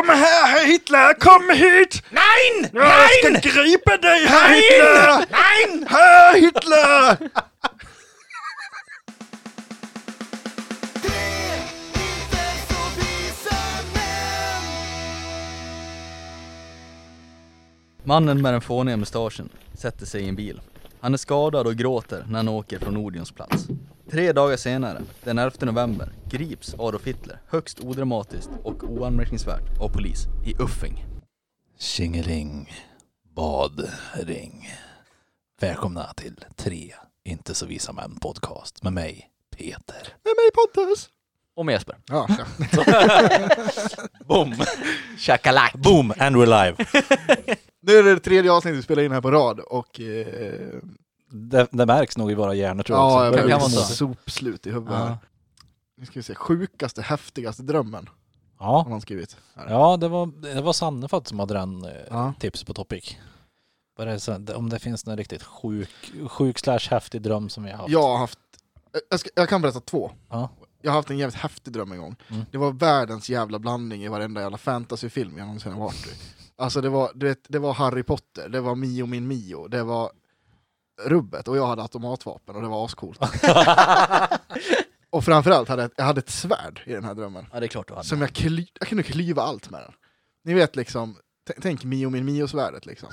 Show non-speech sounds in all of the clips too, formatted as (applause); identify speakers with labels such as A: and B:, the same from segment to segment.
A: Kom här herr Hitler, kom hit!
B: Nej!
A: Jag ska gripa dig herr Hitler!
B: Nej!
A: Herr Hitler!
C: Mannen med den fåniga mustaschen sätter sig i en bil. Han är skadad och gråter när han åker från Odeons plats. Tre dagar senare, den 11 november, grips Adolf Hitler högst odramatiskt och oanmärkningsvärt av polis i Uffing.
D: Tjingeling, badring. Välkomna till tre Inte så visa män podcast med mig, Peter.
A: Med mig Pontus.
C: Och med Jesper.
A: Ja, tja. (laughs)
D: Boom!
C: Chakalak!
D: Boom! And we're live. (laughs)
A: Nu är det det tredje avsnittet vi spelar in här på rad och... Eh,
D: Det, det märks nog i våra hjärnor tror jag
A: ja,
D: också.
A: jag
C: det kan vara
A: sopslut i huvudet
C: Ja.
A: Nu ska vi se, sjukaste, häftigaste drömmen har
D: Ja,
A: man skrivit. Här.
D: ja det, var, det var Sannefat som hade den eh,
A: Ja.
D: tips på Topic. Om det finns någon riktigt sjuk, sjuk slash häftig dröm som vi har haft.
A: Jag har haft, jag, ska, jag kan berätta två.
D: Ja.
A: Jag har haft en jävligt häftig dröm en gång.
D: Mm.
A: Det var världens jävla blandning i varenda jävla fantasyfilm jag någonsin har varit i. Alltså det var, du vet, det var Harry Potter, det var Mio min Mio, det var rubbet och jag hade automatvapen och det var ascoolt. (laughs) och framförallt hade jag, jag hade ett svärd i den här drömmen.
C: Ja det är klart du hade.
A: Som jag, kly, jag kunde klyva allt med den. Ni vet liksom, tänk Mio min Mio-svärdet liksom.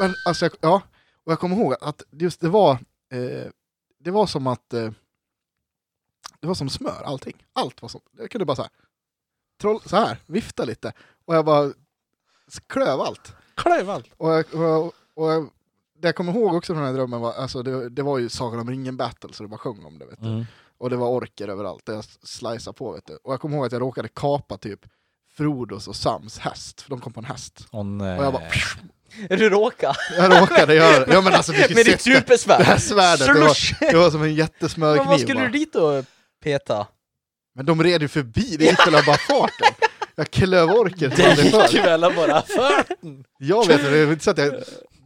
A: Men alltså, jag, ja, och jag kommer ihåg att just det var, eh, det var som att, eh, det var som smör allting. Allt var som, jag kunde bara så här, troll, så här vifta lite. Och jag bara klöv allt.
D: Klöv allt.
A: Och, jag, och, jag, och jag, det jag kommer ihåg också från den här drömmen var, alltså det, det var ju Sagan om ringen battle, så det bara sjöng om det vet du.
D: Mm.
A: Och det var orker överallt, där jag sliceade på vet du. Och jag kommer ihåg att jag råkade kapa typ Frodos och Sams häst, för de kom på en häst.
D: Hon,
A: Och jag bara,
C: Är du råka?
A: jag råkade göra det. Ja men alltså (laughs)
C: Med ditt
A: det.
C: supersvärd?
A: Det här svärdet, det var, det var som en
C: Men
A: jättesmörkniv
C: vad skulle
A: bara.
C: du dit då peta?
A: Men de red ju förbi, det gick väl av bara farten. Jag klöv aldrig förr.
D: väl bara för.
A: Jag vet inte, det är inte så att jag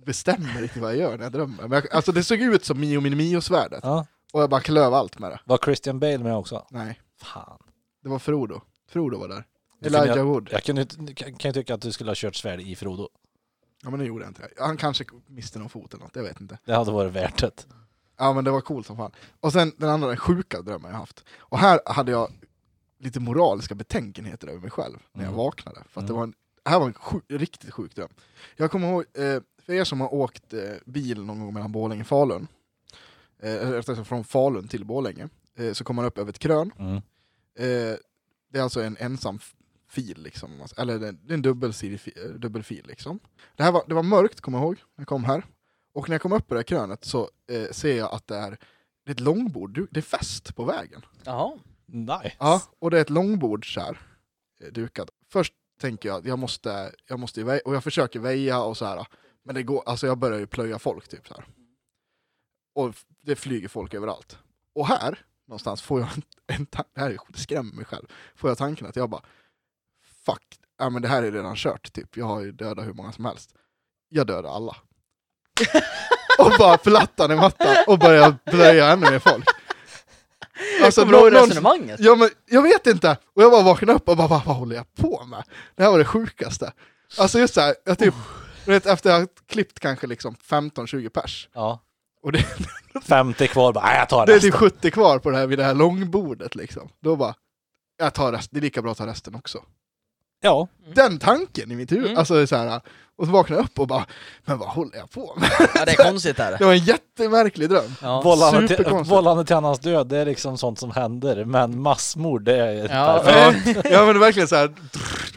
A: bestämmer riktigt vad jag gör när jag drömmer. Men jag, alltså det såg ut som Mio min Mio-svärdet.
D: Ja.
A: Och jag bara klöv allt med det.
D: Var Christian Bale med också?
A: Nej,
D: Fan.
A: det var Frodo. Frodo var där. Elijah Wood.
D: Jag kunde, kan kan ju tycka att du skulle ha kört svärd i Frodo.
A: Ja men det gjorde jag inte. Han kanske miste någon fot eller något, jag vet inte.
D: Det hade varit värt det.
A: Ja men det var coolt som fan. Och sen den andra, den sjuka drömmen jag haft. Och här hade jag lite moraliska betänkligheter över mig själv när jag
D: Mm.
A: vaknade. För att det
D: Mm.
A: var en, det här var en sjuk, riktigt sjuk dröm. Jag kommer ihåg, eh, för er som har åkt eh, bil någon gång mellan Borlänge och Falun, eh, från Falun till Borlänge, eh, så kommer man upp över ett krön.
D: Mm.
A: Eh, det är alltså en ensam fil, liksom. Alltså, eller det är en dubbelsidig eh, dubbelfil. Liksom. Det, här var, det var mörkt, kommer jag ihåg, när jag kom här. Och när jag kom upp på det här krönet så eh, ser jag att det är, det är ett långbord, det är fest på vägen.
C: Jaha.
D: Nice.
A: Ja, och det är ett långbord så här, eh, dukat. Först tänker jag att jag måste, jag måste väja, och jag försöker väja och så här. Men det går, alltså jag börjar ju plöja folk typ så här. Och det flyger folk överallt. Och här, någonstans, får jag en, en ta- det här är- skrämmer mig själv, får jag tanken att jag bara Fuck, ja men det här är redan kört typ, jag har ju dödat hur många som helst. Jag dödar alla. (laughs) och bara plattan i mattan och börjar plöja ännu mer folk. Alltså,
C: Kommer du ihåg resonemanget?
A: Ja men jag vet inte, och jag bara vaknade upp och bara vad, vad håller jag på med? Det här var det sjukaste. Alltså just såhär, jag typ, du vet efter jag har klippt kanske liksom 15-20 pers,
D: Ja.
A: och det, (laughs)
D: 50 kvar, bara, "Nej, jag tar
A: det är
D: resten.
A: typ 70 kvar på det här, vid det här långbordet liksom. Då bara, jag tar resten, det är lika bra att ta resten också.
D: Ja,
A: Den tanken i mitt huvud,
C: Mm.
A: alltså så här, och så vaknade jag upp och bara, men vad håller jag på med?
C: Ja det är konstigt är (laughs)
A: Det var en jättemärklig dröm.
C: Ja.
D: vållande till,
A: superkonstigt.
D: vållande till annans död, det är liksom sånt som händer. Men massmord, det är
C: Ja.
D: perfekt.
A: Ja, ja men det är verkligen så här,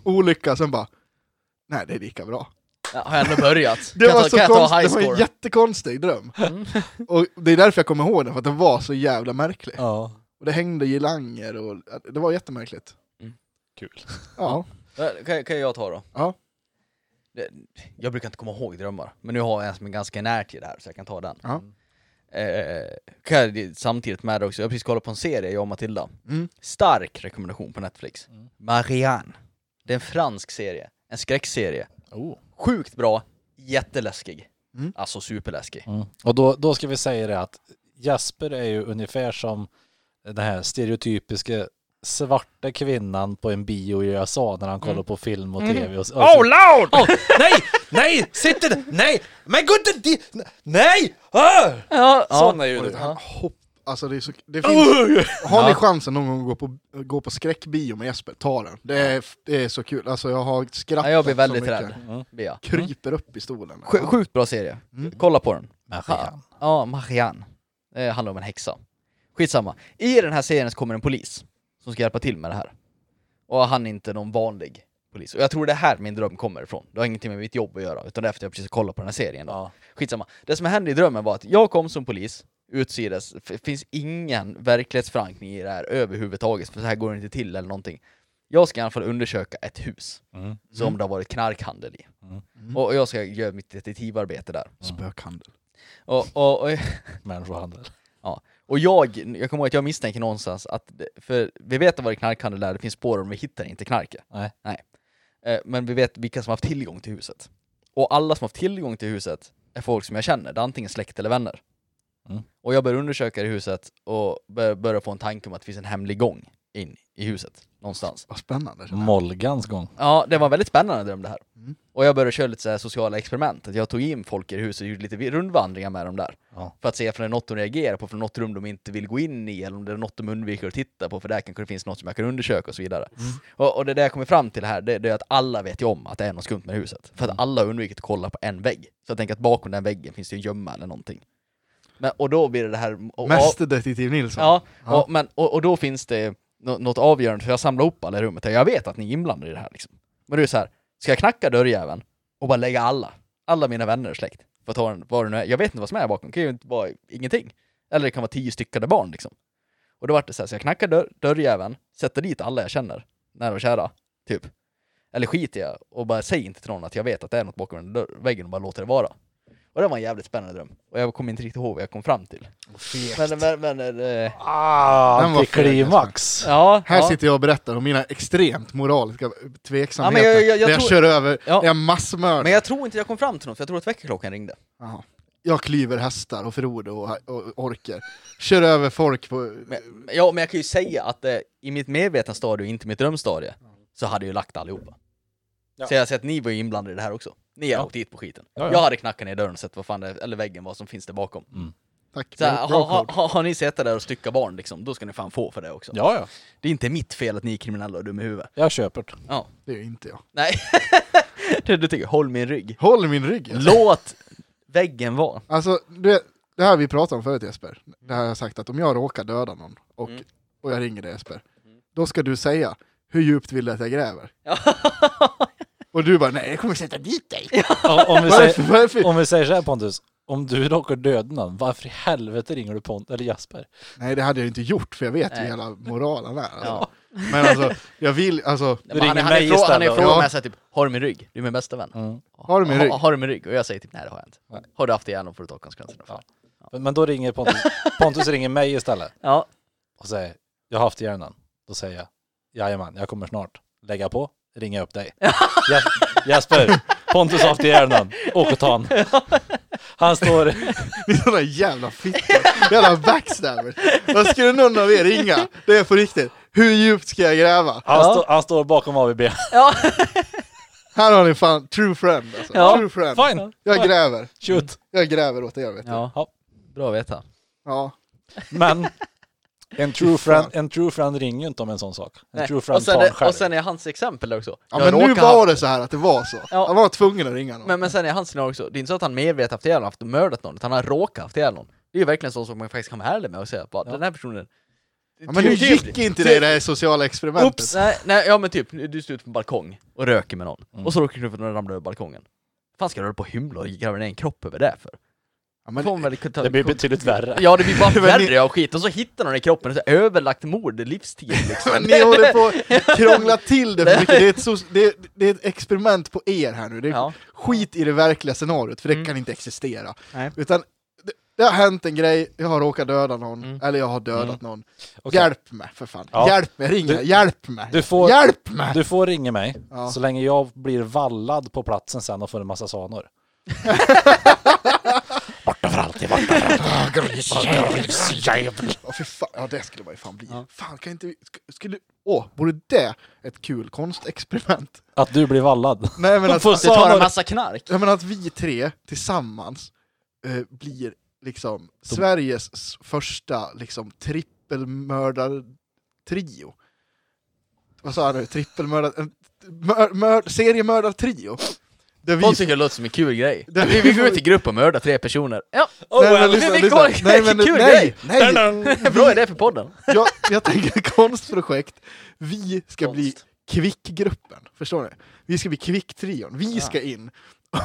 A: olycka, sen bara, nej det är lika bra.
C: Ja, har jag ändå börjat?
A: Det (laughs)
C: kan
A: var, så
C: ta, jag
A: konst,
C: ta high
A: det var en jättekonstig dröm.
C: Mm. (laughs)
A: Och det är därför jag kommer ihåg den, för att den var så jävla märklig.
D: Ja,
A: Och det hängde girlanger och det var jättemärkligt.
D: kul.
A: Ja.
C: Ja, Kan, kan jag ta då?
A: Ja.
C: Det- Jag brukar inte komma ihåg drömmar, men nu har jag en som är ganska närtid här så jag kan ta den.
A: Ja.
C: Eh, kan jag samtidigt med det också, jag har precis kollat på en serie, jag och Matilda.
A: Mm.
C: Stark rekommendation på Netflix.
D: Mm.
C: Marianne. Det är en fransk serie, en skräckserie.
D: Oh.
C: Sjukt bra, jätteläskig.
A: Mm.
C: Alltså superläskig.
D: Mm. Och då, då ska vi säga det att Jesper är ju ungefär som den här stereotypiska svarta kvinnan på en bio i USA när han kollar på film och tv. Och, och,
B: Oh lord!
D: Åh, nej! Nej! Sitter där! Nej! Men gå inte dit! Nej! Ah!
C: Ja,
D: Sådana ljud.
A: Han hopp, alltså det är så, det finns, har ni chansen någon gång att gå på, gå på skräckbio med Jesper, ta den. Det är, det är så kul, alltså jag har skrattat
C: Ja, jag blir
A: så
C: väldigt
A: mycket.
C: rädd.
D: Mm.
A: Kryper upp i stolen.
C: Sj- Sjukt bra serie.
A: Mm.
C: Kolla på den.
D: Marianne.
C: Ja, Marianne. Det handlar om en häxa. Skitsamma. I den här serien så kommer en polis som ska hjälpa till med det här. Och han är inte någon vanlig polis. Och jag tror det är här min dröm kommer ifrån. Det har ingenting med mitt jobb att göra, utan det är efter jag precis kollat på den här serien. Då.
D: Ja.
C: Skitsamma. Det som hände i drömmen var att jag kom som polis, utsides, f- finns ingen verklighetsförankring i det här överhuvudtaget, för så här går det inte till eller någonting. Jag ska i alla fall undersöka ett hus
D: Mm.
C: som det har varit knarkhandel i.
D: Mm.
C: Och jag ska göra mitt detektivarbete där.
A: Spökhandel.
C: Och, och, och,
D: Människohandel.
C: Och jag, jag kommer ihåg att jag misstänker någonstans att, för vi vet att det var knarkhandel där, det finns spår och vi hittar inte knarket.
D: Nej.
C: Eh, Men vi vet vilka som har haft tillgång till huset. Och alla som har haft tillgång till huset är folk som jag känner, det är antingen släkt eller vänner.
D: Mm.
C: Och jag börjar undersöka det huset och bör- börjar få en tanke om att det finns en hemlig gång in i huset, någonstans.
A: Vad spännande.
D: Molgans gång.
C: Ja, det var en väldigt spännande dröm det här.
A: Mm.
C: Och jag började köra lite så här sociala experiment, att jag tog in folk i huset och gjorde lite rundvandringar med dem där.
D: Ja.
C: För att se om det är något de reagerar på, för något rum de inte vill gå in i, eller om det är något de undviker att titta på, för där kanske det finns något som jag kan undersöka och så vidare. Och, och det där jag kommer fram till här, det, det är att alla vet ju om att det är något skumt med huset. För att alla har undvikit att kolla på en vägg. Så jag tänker att bakom den väggen finns det ju gömma eller någonting. Men, och då blir det det här...
A: Mästerdetektiv Nilsson.
C: Ja,
A: Ja.
C: Och, men, och, och då finns det nå- något avgörande, för jag samlar ihop alla i rummet, jag vet att ni är inblandade i det här liksom. Men det är så här, ska jag knacka dörrjäveln och bara lägga alla, alla mina vänner och släkt, för att ta den, vad det nu är, jag vet inte vad som är bakom, det kan ju inte vara ingenting. Eller det kan vara tio styckade barn liksom. Och då vart det så här, så jag knackar dörr, dörrjäveln, sätter dit alla jag känner, nära och kära, typ. Eller skiter jag och bara säger inte till någon att jag vet att det är något bakom den dörr, väggen och bara låter det vara. Och det var en jävligt spännande dröm. Och jag kommer inte riktigt ihåg vad jag kom fram till. Men, men, men, eh,
D: Ah,
A: Den var
D: antiklimax.
C: ja.
A: Här
C: ja.
A: sitter jag och berättar om mina extremt moraliska tveksamheter.
C: Ja, men jag- jag- jag
A: där jag
C: tror-
A: kör över,
C: Ja.
A: där jag massmördar.
C: Men jag tror inte jag kom fram till något, för jag tror att väckarklockan ringde.
A: Jaha. Jag klyver hästar och Frodo och, och orker. Kör över folk på...
C: Men, ja, men jag kan ju säga att eh, i mitt medvetna stadie och inte mitt drömstadie, så hade jag ju lagt allihopa.
D: Ja.
C: Så jag ser att ni var ju inblandade i det här också. Ni har
D: Ja.
C: åkt dit på skiten.
D: Ja, ja.
C: Jag hade knackat ner dörren och sett vad fan det, eller väggen vad som finns där bakom.
A: Tack,
C: Så här,
A: bra, bra
C: ha, ha, har ni sett det där och stycka barn liksom, då ska ni fan få för det också.
D: Ja, ja.
C: Det är inte mitt fel att ni är kriminella och dumma i huvudet.
D: Jag köper det.
C: Ja.
A: Det är ju inte jag.
C: Nej. (laughs) du, du tycker, håll min rygg.
A: Håll min rygg. alltså.
C: Låt väggen vara.
A: Alltså, du vet, det här vi pratade om förut Jesper. Det här har jag sagt att om jag råkar döda någon och,
C: Mm.
A: och jag ringer dig Jesper, då ska du säga hur djupt vill du att jag gräver? (laughs) Och du bara nej, jag kommer sätta dit dig.
D: Ja, om, vi säger,
A: Varför?
D: om vi säger så här Pontus, om du råkar döda någon, varför i helvete ringer du Pontus eller Jasper?
A: Nej, det hade jag inte gjort för jag vet
C: Nej.
A: hur hela moralen är. Alltså.
C: Ja.
A: Men alltså, jag vill, alltså,
C: Men han, han är
D: mig
C: frå- han är
A: Ja.
C: med såhär typ, har du min rygg? Du är min bästa vän.
D: Mm.
A: Har du min rygg?
C: Ha, har du min rygg? Och jag säger typ, nej det har jag inte.
D: Nej.
C: Har du haft igenom får du ta konsekvenserna. Fan.
D: Men, men då ringer Pontus, (laughs) Pontus ringer mig istället
C: Ja.
D: och säger, jag har haft hjärnan. Då säger jag, jajamän, jag kommer snart. Lägga på, ringa upp dig. Jasper, Pontus haft hjärnan, åk och ta han. Han står, (laughs)
A: Ni är sådana jävla fittor, jävla backstabbers. Vad skulle någon av er ringa? Det är på riktigt. Hur djupt ska jag gräva?
D: han,
C: Ja.
D: står, han står bakom ABB.
C: ja.
A: Här har ni fan true friend alltså.
C: Ja.
A: True friend.
D: Fine,
A: Jag gräver.
D: shoot.
A: Jag gräver åt er vet du. Ja.
C: ja. Bra att veta.
D: Men en true, friend, en true friend ringer ju inte om en sån sak. En
C: Nej.
D: true friend
C: Och, sen,
D: tar
C: är- och sen är hans exempel också.
A: Ja,
C: Jag
A: men nu var
C: ha-
A: det så här att det var så.
C: Ja.
A: Jag var tvungen att ringa någon.
C: Men, men sen är hans scenario också, det är inte så att han medvetet haft ihjäl någon, haft mördat någon, utan han har råkat haft ihjäl någon. Det är ju verkligen så som man faktiskt kan vara ärlig med och säga bara,
D: Ja.
C: den här personen...
A: ja, men nu
C: Typ-
A: gick inte det i det här sociala experimentet.
C: Oops! Nej, nej, ja men typ, du står ute på en balkong och röker med någon,
D: Mm.
C: och så råkar du för att någon ramlar över balkongen. fan ska du hålla på och hymla och gräva ner en kropp över det för?
A: Ja, men,
C: väl kunna-
D: Det blir betydligt värre.
C: Ja det blir bara (laughs) värre av skit, och så hittar någon i kroppen, och så överlagt mord, livstid (laughs) liksom.
A: men ni håller på att (laughs) krångla till det för mycket. Det är, ett so det, är, det är ett experiment på er här nu. Det är
C: Ja.
A: skit i det verkliga scenariot, för det
C: Mm.
A: kan inte existera.
C: Nej.
A: Utan det, det har hänt en grej, jag har råkat döda någon,
C: Mm.
A: eller jag har dödat
D: Mm.
A: någon.
D: Okej.
A: Hjälp mig för fan.
D: Ja.
A: Hjälp mig, ring
D: Du-
A: mig, hjälp mig!
D: du får-
A: Hjälp mig!
D: Du får ringa mig,
A: Ja.
D: så länge jag blir vallad på platsen sen och får en massa sanor. borta för alltid, borta för
A: Ja, fy fan. ja det skulle man ju fan bli.
C: Ja.
A: Fan, kan inte vi... sk- Skulle... Åh, vore det ett kul konstexperiment?
D: Att du blir vallad. (laughs)
A: Nej men att,
D: Får
C: Du tar en massa knark.
A: jag menar att vi tre tillsammans eh, blir liksom Sveriges s- första liksom trippelmördar-trio. Vad sa jag nu? Trippelmördar... en- Mör, mör, seriemördar-trio. Vi...
C: Folk tycker det låter som en kul grej.
A: Där
C: Vi, vi går ut i grupp och mördar tre personer. Ja,
A: Nej, men lyssna,
C: vi- vi
A: lyssna. Nej, men,
C: kul
A: nej,
C: grej.
A: nej, (laughs)
C: bra idé för podden.
A: jag, jag tänker konstprojekt, vi ska
C: Konst.
A: bli kvickgruppen, förstår ni? Vi ska bli kvicktrion, vi ska in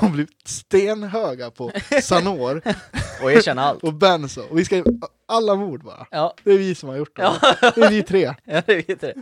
A: och bli stenhöga på Sanor (laughs)
C: Och erkänna allt.
A: och Benzo, och vi ska alla mord bara.
C: Ja,
A: Det är vi som har gjort det.
C: ja.
A: Det är vi tre. (laughs)
C: ja det vet jag.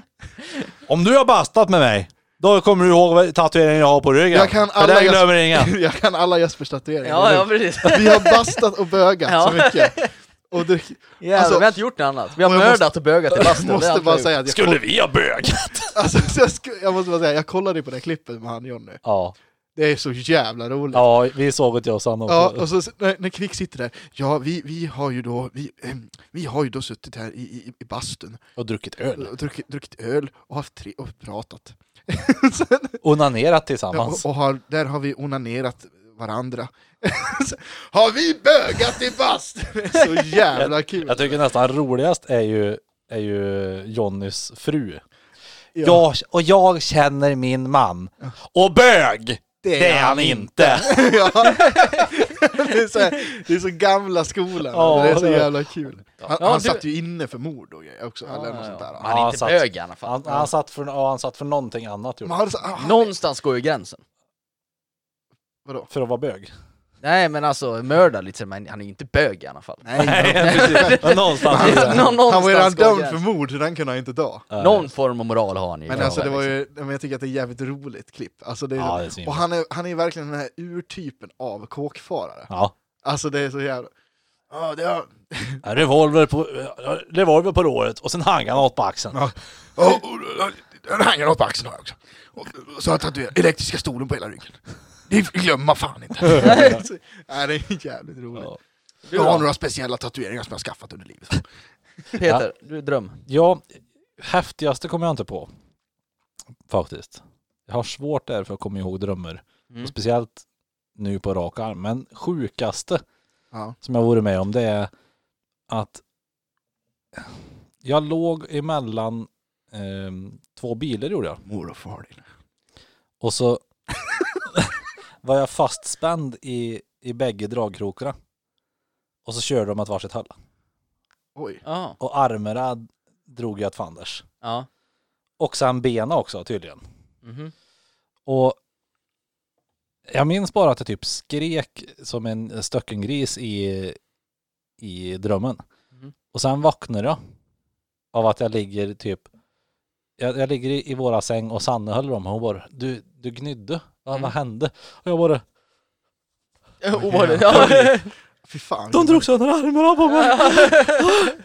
D: Om du har bastat med mig, då kommer du ihåg tatueringen jag har på ryggen.
A: Jag kan alla
D: det
A: Jes-
D: glömmer ingen. (laughs)
A: Jag kan alla Jespers tatueringar.
C: Ja, ja precis.
A: Vi har bastat och bögat
C: Ja.
A: så mycket. Och det,
C: Jävlar,
A: Alltså-
C: vi har inte gjort något annat. Vi har
A: jag
C: mördat och bögat i
A: jag
C: bastun.
A: Måste bara säga att jag,
D: Skulle vi ha bög? (laughs)
A: alltså, så jag, sku- jag måste bara säga, jag kollade på det här klippet med han Jonny.
D: Ja.
A: Det är så jävla roligt.
D: ja, vi såg det jag och Sanna också.
A: Ja, och så när, när Kvick sitter där, ja vi, vi har ju då, vi, ehm, vi har ju då suttit här i, i, i bastun
D: Och druckit öl.
A: och druckit, druckit öl och haft tre, och pratat. (laughs)
D: Onanerat
A: ja,
D: tillsammans.
A: och, och har, där har vi onanerat varandra. (laughs) Har vi bögat i bastun? (laughs) Det är så jävla kul!
D: Jag tycker nästan roligast är ju, är ju Jonnys fru.
A: Ja,
D: Jag, och jag känner min man. Och bög! Det är han inte!
A: ja. (laughs) det, är så här, det är så gamla skolan,
D: Ja,
A: det är så jävla kul. Han,
C: Ja,
A: han
C: du-
A: satt ju inne för mord och grejer också, eller något sånt där.
D: Ja,
C: han är
D: han
C: inte
D: satt-
C: bög i alla fall.
D: Han, han, satt för, ja, han satt för någonting annat han.
A: han, han, han,
C: Någonstans går ju gränsen.
A: vadå?
D: För att vara bög.
C: Nej men alltså, mörda lite, men han är ju inte bög i alla fall.
A: Nej,
D: precis. Någonstans
A: Han-
D: är
A: var ju redan
C: går
A: dömd
C: gränsen.
A: för mord, så den kunde han inte dö.
C: Någon form av moral har han ju.
A: Men
C: Ja,
A: alltså det var
C: liksom.
A: ju, men jag tycker att det är jävligt roligt klipp. Alltså det är,
D: Ja, det är
A: och han är, han är verkligen den här urtypen av kåkfarare.
D: Ja.
A: Alltså det är så jävla... Ja, det har...
D: En Revolver på, revolver på låret och sen hang han åt på axeln.
A: Ja, den hänger något på axeln har jag också. Och, och så har jag tatuerat elektriska stolen på hela ryggen. (laughs) Det glömmer man fan inte. (laughs) Nej, det är jävligt roligt.
D: Ja.
A: Jag har några speciella tatueringar som jag har skaffat under livet.
C: Peter, du dröm.
D: Ja, häftigaste kommer jag inte på. Faktiskt. Jag har svårt där för att komma ihåg drömmar.
C: Mm.
D: Speciellt nu på rak arm. Men sjukaste
A: Ja.
D: som jag vore med om det är att jag låg emellan ehm, två bilar gjorde jag.
A: Mor och far din.
D: Och så var jag fastspänd i, i bägge dragkrokarna. Och så körde de åt varsitt håll.
A: Oj.
C: Ja.
D: Och armarna drog jag åt fanders.
C: Ja.
D: Och sen bena också tydligen.
C: Mhm.
D: Och jag minns bara att jag typ skrek som en stöckengris i, i drömmen.
C: Mhm.
D: Och sen vaknade jag av att jag ligger typ jag, jag ligger i, i våra säng och Sanne höll om hon bara du, du gnydde, vad,
C: Mm.
D: vad hände? Och jag bara
C: Ovanligt. (laughs) Ja.
A: Fy fan.
D: de drog sönder armarna på mig!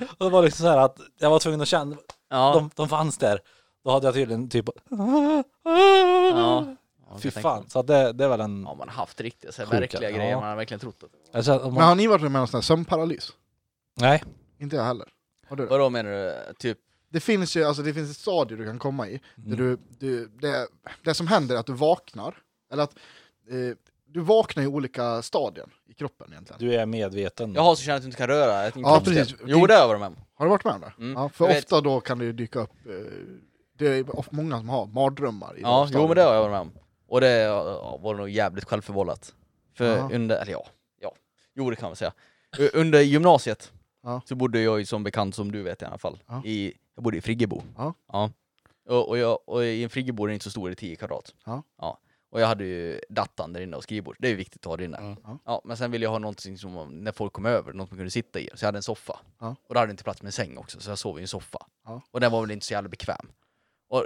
D: (laughs) och det var liksom så här att jag var tvungen att känna,
C: Ja.
D: de, de fanns där. Då hade jag tydligen typ
C: Ja.
D: Fy fan, så att det, det är väl en...
C: Ja, man har haft riktiga så här,
D: Sjuka,
C: verkliga
D: ja.
C: grejer, man har verkligen trott det.
D: Alltså, om
A: Men
D: man,
A: har ni varit med om någon sån här sömnparalys?
D: nej,
A: Inte jag heller. Har du det?
C: Vadå menar du? Typ?
A: Det finns ju alltså, det finns ett stadie du kan komma i, där
D: Mm.
A: du, du, det, det som händer är att du vaknar, eller att eh, du vaknar i olika stadier i kroppen egentligen.
D: du är medveten.
C: Jaha, så känner att du inte kan röra ett
A: Ja, precis.
C: Jo, det har jag varit med om.
A: Har du varit med om det?
C: Mm.
A: Ja, för
C: Jag vet.
A: ofta då kan det ju dyka upp, eh, det är ofta många som har mardrömmar. I
C: Ja, jo men det har jag varit med om. Och det ja, var nog jävligt självförvållat. För
A: Ja.
C: under, eller ja, ja, jo det kan man säga. U- Under gymnasiet
A: Ja.
C: så bodde jag ju som bekant, som du vet i alla fall,
A: Ja.
C: i, jag bodde i Friggebo.
A: Ja.
C: Och, och, jag, och i en Friggebo är det inte så stor, det är 10 kvadrat.
A: Ja.
C: Och jag hade ju datan där inne och skrivbord, det är ju viktigt att ha det inne.
D: Ja.
A: Ja.
C: Ja, men sen ville jag ha någonting som, när folk kom över, något man kunde sitta i. Så jag hade en soffa.
A: Ja.
C: Och då hade jag inte plats med en säng också, så jag sov i en soffa.
A: Ja.
C: Och den var väl inte så jävla bekväm.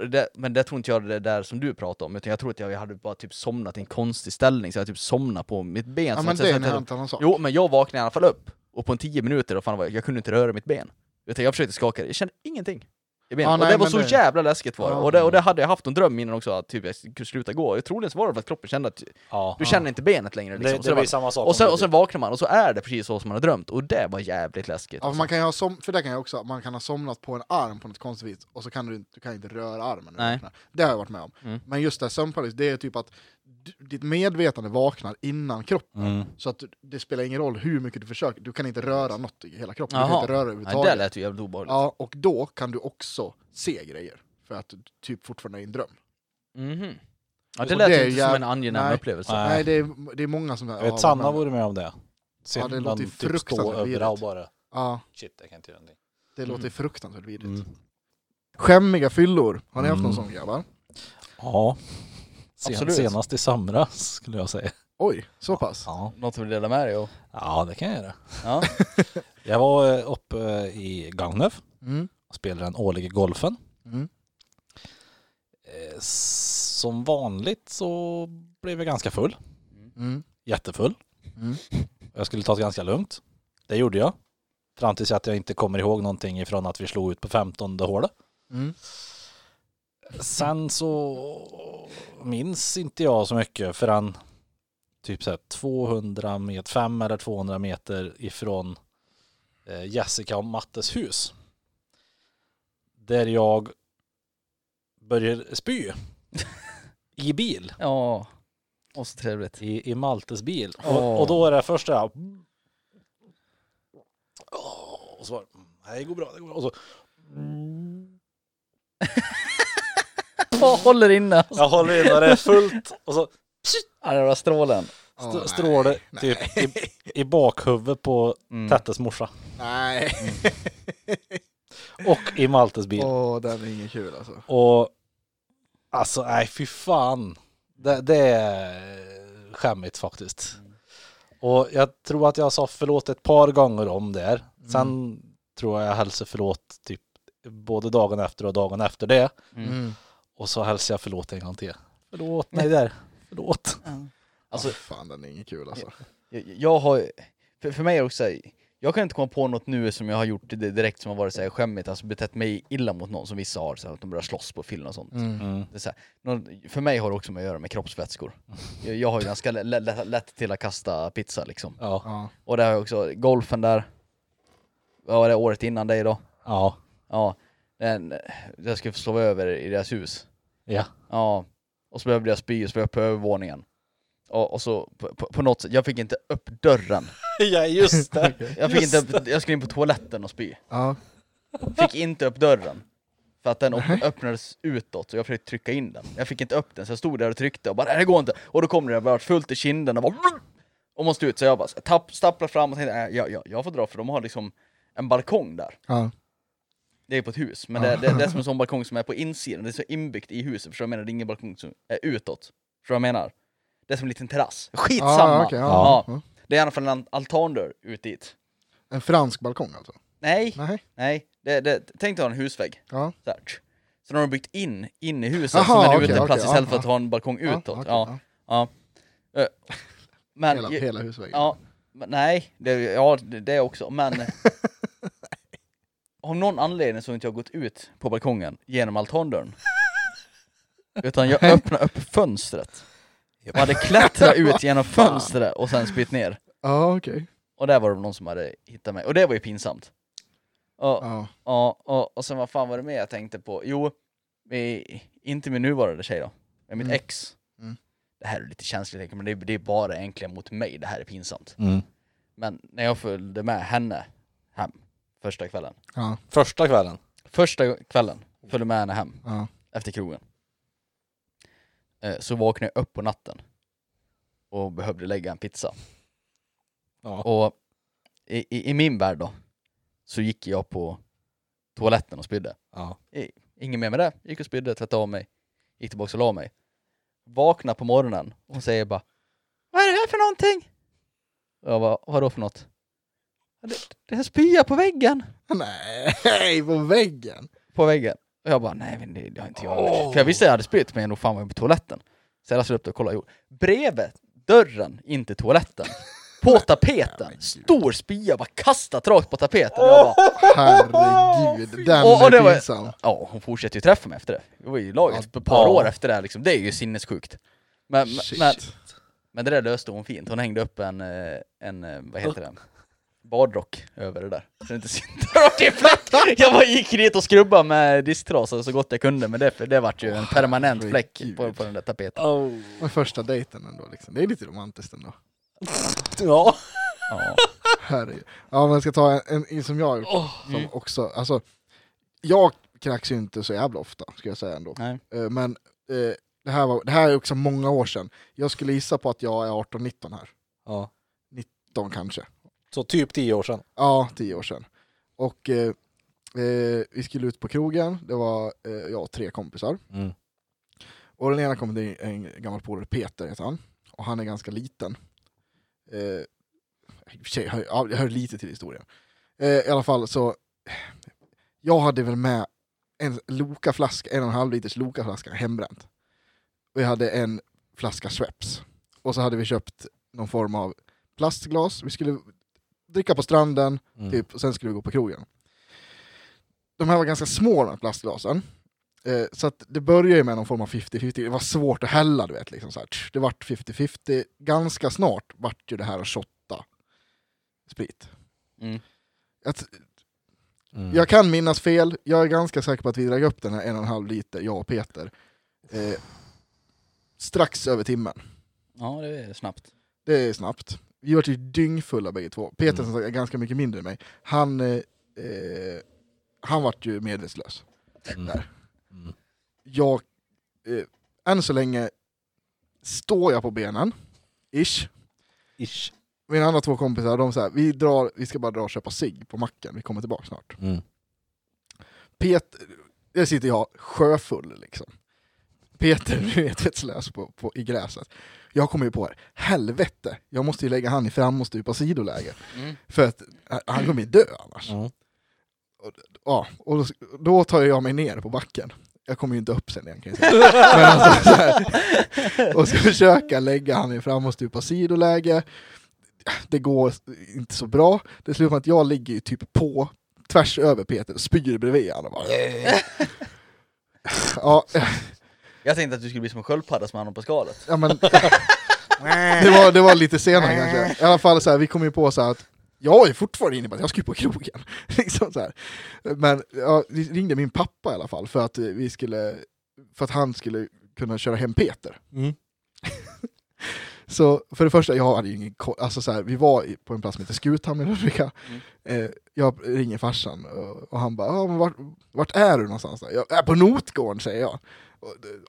C: Det, men det tror inte jag det där som du pratade om, utan jag tror att jag hade bara typ somnat i en konstig ställning, så jag typ somnat på mitt ben.
A: Ja men det är en helt annan sak.
C: Jo, men jag vaknade i alla fall upp. Och på en tio minuter, då fan var jag, jag kunde inte röra mitt ben. Utan jag försökte skaka det, jag kände ingenting. i benet.
A: Ja,
C: och
A: nej,
C: det var så
A: det-
C: jävla läskigt var det.
A: Ja.
C: Och det. Och det hade jag haft en dröm innan också, att typ jag skulle sluta gå. Jag troligen så var det för att kroppen kände att
D: Ja.
C: du känner inte benet längre liksom.
D: Det,
C: Så
D: det
C: det var,
D: samma sak.
C: och, sen, och sen vaknar man och så är det precis så som man har drömt. Och det var jävligt läskigt.
A: Ja,
C: alltså.
A: man kan ha som, för det kan jag också, man kan ha somnat på en arm på något konstigt vis och så kan du, inte- du kan inte röra armen.
C: Nej.
A: Det har jag varit med om.
C: Mm.
A: Men just det sömnparalys, det är typ att ditt medvetande vaknar innan kroppen.
D: Mm.
A: Så att det spelar ingen roll hur mycket du försöker, du kan inte röra något i hela kroppen. Du
C: Jaha.
A: kan inte röra
C: Nej,
A: överhuvudtaget.
C: det lät ju jävligt obehagligt.
A: Ja, och då kan du också se grejer. För att du typ fortfarande är i en dröm.
C: Mhm. Ja, det lät
A: det
C: ju inte som
A: jäv-
C: en angenäm
A: Nej.
C: upplevelse.
D: Nej.
A: Nej, det är, det är många som...
D: Jag vet Sanna har varit med om det. Sen
A: Ja, det låter
D: typ
A: fruktansvärt vidrigt.
D: och bara
A: Ja,
D: shit, jag kan inte göra någonting.
A: det
C: Mm.
A: låter fruktansvärt vidrigt.
D: Mm.
A: Skämmiga fyllor, har ni haft någon
D: Mm.
A: sån grabbar?
D: Ja. Sen, senast i somras skulle jag säga.
A: Oj, så pass?
D: Ja.
C: Något du vill dela med dig av?
D: ja, det kan jag göra.
C: Ja. (laughs)
D: Jag var eh, uppe i Gagnef
A: Mm.
D: och spelade den årliga golfen.
A: Mm.
D: Eh, Som vanligt så blev jag ganska full.
A: Mm.
D: Jättefull.
A: Mm.
D: Jag skulle ta det ganska lugnt. Det gjorde jag. Fram tills att jag inte kommer ihåg någonting ifrån att vi slog ut på 15 hålet.
A: Mm.
D: Sen så minns inte jag så mycket förrän typ så här 200 meter, 5 eller 200 meter ifrån eh, Jessica och Mattes hus. Där jag börjar spy. (laughs) I bil.
C: Ja. Och så trevligt.
D: I, i Maltes bil.
C: Åh.
D: Och, och då är det första jag... Och så var det, nej det går bra, det går bra. Och så,
C: Åh, håller inne
D: jag håller in och det är fullt och så
C: Ja, det var strålen.
D: St- strålar det typ i, i bakhuvudet på
C: Mm.
D: Tettes morsa.
A: Nej.
D: Och i Maltes bil.
A: Åh, den är ingen kul alltså.
D: Och alltså nej fy fan. Det, det är skämmigt faktiskt. Och jag tror att jag sa förlåt ett par gånger om det. Sen tror jag jag hälsade förlåt typ både dagen efter och dagen efter det.
C: Mm.
A: Mm.
D: Och så hälsade jag förlåt en gång till. Förlåt mig där. Förlåt. (laughs)
C: Alltså,
A: Alltså, fan den är ingen kul alltså.
C: jag, jag har, för, för mig också, jag kan inte komma på något nu som jag har gjort det direkt som har varit så här skämmigt, alltså betett mig illa mot någon som vissa har, så här, att de börjar slåss på film och sånt.
A: Mm.
D: Mm.
C: Det är så här, någon, för mig har det också med att göra med kroppsvätskor. Jag, jag har ju ganska lä- lä- lätt till att kasta pizza liksom.
D: Ja.
A: Ja.
C: Och det har jag också, golfen där, vad var det året innan dig då?
D: Ja.
C: Ja, den, jag skulle få slå över i deras hus.
D: Ja.
C: Ja, och så behövde jag spy och så var jag på övervåningen. Och, och så på, på, på något sätt, jag fick inte upp dörren. (laughs)
D: Ja just det. (laughs)
C: Jag fick
D: Just
C: inte upp, jag skulle in på toaletten och spy.
A: Ja.
C: Fick inte upp dörren. För att den öpp- öppnades utåt, så jag försökte trycka in den. Jag fick inte upp den, så jag stod där och tryckte och bara "Nej, det går inte. Och då kom det, det var fullt i kinden och bara och måste ut, så jag bara tapp, stapplade fram och tänkte "Nej, jag, jag, jag får dra för de har liksom en balkong där.
A: Ja.
C: Det är på ett hus, men det, det, det är som en (laughs) sån balkong som är på insidan, det är så inbyggt i huset, förstår du vad jag menar? Det är ingen balkong som är utåt. Förstår du vad jag menar? Det är som en liten terrass. Skitsamma!
A: Ja, okej,
C: Ja.
A: ja.
C: Det är i alla fall en altandörr ut dit.
A: En fransk balkong alltså?
C: Nej,
A: Nej.
C: nej. Det, det, tänk dig ha en husvägg.
A: Ja.
C: Så, här. så de har byggt in, in i huset
A: Jaha,
C: som en
A: okej,
C: uteplats
A: okej,
C: istället
A: ja,
C: för att ha en balkong utåt. ja, ja. Eh, Men,
A: Hela, hela husväggen?
C: ja, nej, det, ja det, det också, men (laughs) av någon anledning så har inte jag gått ut på balkongen genom altandörren. Utan jag öppnade upp fönstret. Och hade klättrat ut genom (laughs) fönstret och sen spytt ner.
A: Ja, okej.
C: Och där var det någon som hade hittat mig, och det var ju pinsamt. Och,
A: Ja.
C: Ja, och, och sen vad fan var det mer jag tänkte på? Jo, inte min nuvarande tjej då, med mitt
A: Mm.
C: ex.
A: Mm.
C: Det här är lite känsligt, men det, är- bara egentligen mot mig det här är pinsamt.
D: Mm.
C: Men när jag följde med henne första kvällen.
A: Ja.
D: Första kvällen.
C: Första kvällen följde med henne hem
A: Ja.
C: efter krogen. Eh, Så vaknade jag upp på natten och behövde lägga en pizza.
D: Ja.
C: Och i, i, i min värld då, så gick jag på toaletten och spydde.
D: Ja.
C: Inget mer med det. Gick och spydde, tvättade av mig. Gick tillbaka och la mig. Vaknar på morgonen och hon säger bara Vad är det här för någonting? Och jag bara, vadå för något? "Ja, Det, det är spya på väggen.
A: Nej, på väggen!
C: På väggen. Och jag bara, nej men det, det har inte jag gjort. För jag visste att jag hade spytt, men nog fan var jag på toaletten. Så jag läste upp det och kollade. Jo, bredvid dörren in till toaletten, På tapeten! Stor spya, bara kastat rakt på tapeten. Och jag bara,
A: Herregud, den
C: Och- och det
A: är
C: var-
A: pinsam.
C: ja, hon fortsätter ju träffa mig efter det. Vi var ju i laget ett par år efter det här, liksom. Det är ju sinnessjukt. Men, men, men, det där löste hon fint. Hon hängde upp en, eh, en eh, vad heter det? Badrock över det där. Så det inte syntes (laughs) fläck. Jag bara gick dit och skrubbade med disktrasa så gott jag kunde, men det, det vart ju en permanent fläck på, på den där tapeten.
D: Oh.
A: Men första dejten ändå liksom. Det är lite romantiskt ändå.
D: Ja.
C: Ja.
A: Herregud. Ja men jag ska ta en, en, en som jag har gjort, som
C: Mm.
A: också, alltså jag knacks ju inte så jävla ofta, ska jag säga ändå.
C: Nej.
A: Eh, Men eh, det, här var, det här är också många år sedan. Jag skulle gissa på att jag är 18-19 här.
D: ja.
A: 19 kanske.
D: Så typ tio år sedan.
A: Ja, 10 år sedan. Och eh, eh, vi skulle ut på krogen, det var eh, jag och tre kompisar.
D: Mm.
A: Och den ena kom är en gammal polare, Peter heter han. Och han är ganska liten. Eh, jag hör, ja, jag hör lite till historien. Eh, I alla fall så, jag hade väl med en Loka-flaska, en och en halv liters Loka-flaska hembränt. Och jag hade en flaska Schweppes. Och så hade vi köpt någon form av plastglas, vi skulle dricka på stranden,
D: Mm.
A: typ, och sen skulle vi gå på krogen. De här var ganska små de här plastglasen. Eh, så att det började med någon form av 50-50, det var svårt att hälla du vet. Liksom så här. Det vart 50-50, ganska snart vart ju det här att shotta sprit.
C: Mm.
A: Att,
D: Mm.
A: jag kan minnas fel, jag är ganska säker på att vi drack upp den här en och en halv liter, jag och Peter. Eh, strax över timmen.
C: ja, det är snabbt.
A: Det är snabbt. Vi var typ dyngfulla bägge två. Peter
D: Mm.
A: som sagt är ganska mycket mindre än mig. Han, eh, eh, han vart ju medvetslös.
D: Mm.
A: Där.
D: Mm.
A: Jag, eh, än så länge står jag på benen, ish.
D: Ish.
A: Mina andra två kompisar, de säger vi, drar, vi ska bara dra och köpa cigg på macken, vi kommer tillbaka snart.
D: Mm.
A: Peter, där sitter jag sjöfull liksom. Peter (laughs) medvetslös på, på, i gräset. Jag kommer ju på här, helvete, jag måste ju lägga han i fram och stupa sidoläge.
C: Mm.
A: För att eh, han kommer ju dö annars.
D: Mm.
A: Ja, och då, då tar jag mig ner på backen. Jag kommer ju inte upp sen igen kan jag säga. (laughs) Men alltså, så här, och ska försöka lägga han i fram och stupa sidoläge. Det går inte så bra. Det slutar med att jag ligger ju typ på, tvärs över Peter och spyr bredvid honom. (laughs) Ja,
C: Jag tänkte att du skulle bli som en sköldpadda som hamnar på skalet.
A: ja, men (laughs) (laughs) det, var, det var lite senare kanske. I alla fall så här, vi kom ju på så här att jag är fortfarande inne på att jag ska ju på krogen. (laughs) liksom så här. Men ja, vi ringde min pappa i alla fall för att vi skulle, för att han skulle kunna köra hem Peter.
D: Mm.
A: Så för det första, jag hade ju ingen alltså så här, vi var på en plats som heter Skuthamn i Ludvika.
C: Mm.
A: Eh, jag ringer farsan och, och han bara, ah, vart, vart är du någonstans? Då? Jag är på Notgården säger jag.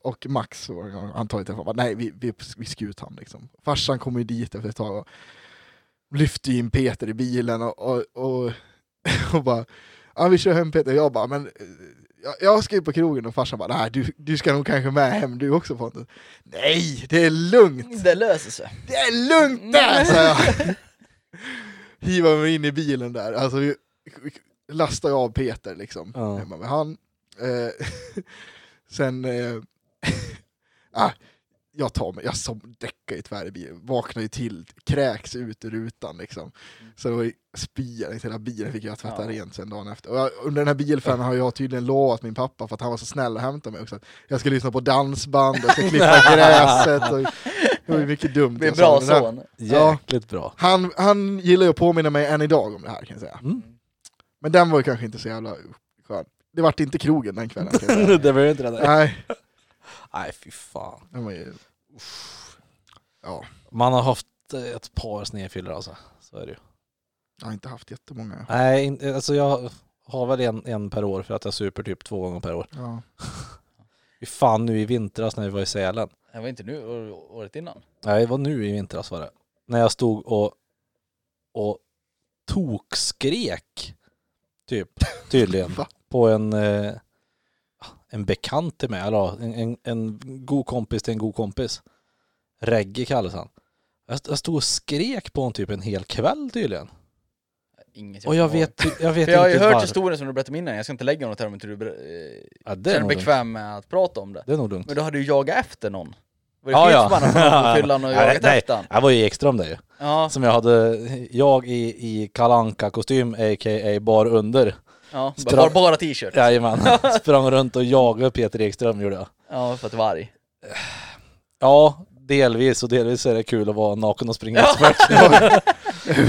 A: Och, Max, han tar i telefon, bara, nej vi, vi är på vid Skuthamn liksom. Farsan kommer ju dit efter ett tag och lyfter in Peter i bilen och, och, och, (laughs) och bara, ja vi kör hem Peter. Jag bara, men jag, ska ju på krogen och farsan bara, nej du, du ska nog kanske med hem du också Pontus. Nej, det är lugnt!
C: Det löser sig.
A: Det är lugnt där! sa jag. (laughs) Hivar mig in i bilen där, alltså vi lastar jag av Peter liksom,
D: Ja.
A: hemma med han. Eh, (laughs) sen, eh, (laughs) ah, jag tar mig, jag som däckar ju tvär i bilen, vaknar ju till, kräks ut ur rutan liksom. Så det var ju spya i hela bilen, fick jag tvätta
C: Ja.
A: rent sen dagen efter. Och jag, under den här bilfärden har jag tydligen lovat min pappa, för att han var så snäll att hämta mig också, att jag ska lyssna på dansband, jag ska (laughs) klippa gräset, och det var ju mycket dumt.
C: Det är bra
A: sa.
C: Son.
A: Ja.
D: Jäkligt bra.
A: Han, han gillar ju att påminna mig än idag om det här kan jag säga.
D: Mm.
A: Men den var ju kanske inte så jävla. Det vart inte krogen den kvällen (laughs)
D: det var ju inte det där.
A: Nej,
D: Nej fy fan.
A: den var ju... Ja,
D: Man har haft eh, ett par snedfyllor alltså. Så är det ju.
A: jag har inte haft jättemånga.
D: Nej, in- alltså jag har väl en, en per år för att jag super typ två gånger per år.
A: Ja.
D: Fy fan nu i vintras när vi var i Sälen.
C: Det var inte nu, å- året innan.
D: Nej, det var nu i vintras var det. När jag stod och, och tokskrek. Typ, (laughs) tydligen. På en, eh, en bekant till mig, eller en, en, en god kompis till en god kompis. Regge kallas han. Jag, jag stod och skrek på honom typ en hel kväll tydligen.
C: Inget
D: Och jag vet, jag vet
C: För jag har ju
D: inte
C: hört
D: varför.
C: historien som du berättade innan, jag ska inte lägga något här om inte du ber- eh,
D: Ja,
C: känner bekväm med att prata om det.
D: det är nog lugnt.
C: Men då hade du jagat efter någon. Var det
D: Ja, ja.
C: fyllan och (laughs)
D: Nej,
C: jagat
D: nej.
C: efter han?
D: Jag var ju Ekström det ju.
C: Ja,
D: Som jag hade, jag i, i kalanka kostym a.k.a. bar under.
C: ja.
D: Spra-
C: Bara, bara t-shirt.
D: Jajamän. (laughs) Sprang runt och jagade Peter Ekström gjorde jag.
C: Ja, för att du var arg.
D: Ja, delvis och delvis är det kul att vara naken och springa (laughs) expert.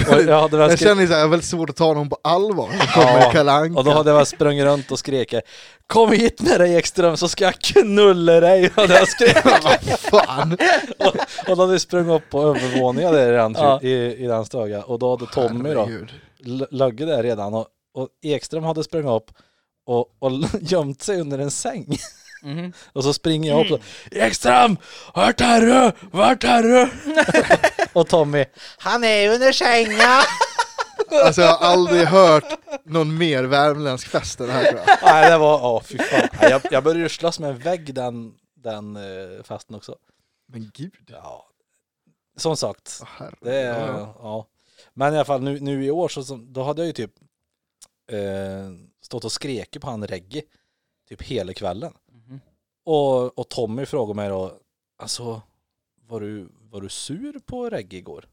D: Och jag hade väl
A: Jag känner så här, jag är väldigt svårt att ta honom på allvar. Så kommer
D: Ja,
A: Kalle Anka.
D: och då hade jag väl sprungit runt och skreket Kom hit med dig Ekström så ska jag knulla dig! Hade jag skrikit. (laughs)
A: Vad fan!
D: och, och då hade vi sprungit upp på övervåningen där redan,
C: Ja.
D: i, i den stugan och då hade Tommy då lagge där redan och, och Ekström hade sprungit upp och, och (laughs) gömt sig under en säng.
C: Mhm. (laughs)
D: Och så springer jag upp och Ekström! Vart är du? Vart är du? (laughs) och Tommy Han är under sängen! (laughs)
A: Alltså jag har aldrig hört någon mer värmländsk fest än det här tror jag.
D: Nej det var, ja fy fan. Nej, Jag, jag började ju slåss med en vägg den, den eh, festen också.
A: Men gud.
D: Ja. Som sagt,
A: Åh,
D: det är,
A: Ja, ja.
D: ja. Men i alla fall nu, nu i år så, så då hade jag ju typ eh, stått och skreket på han Reggie typ hela kvällen. Och, och Tommy frågade mig då, alltså var du, var du sur på Reggae igår?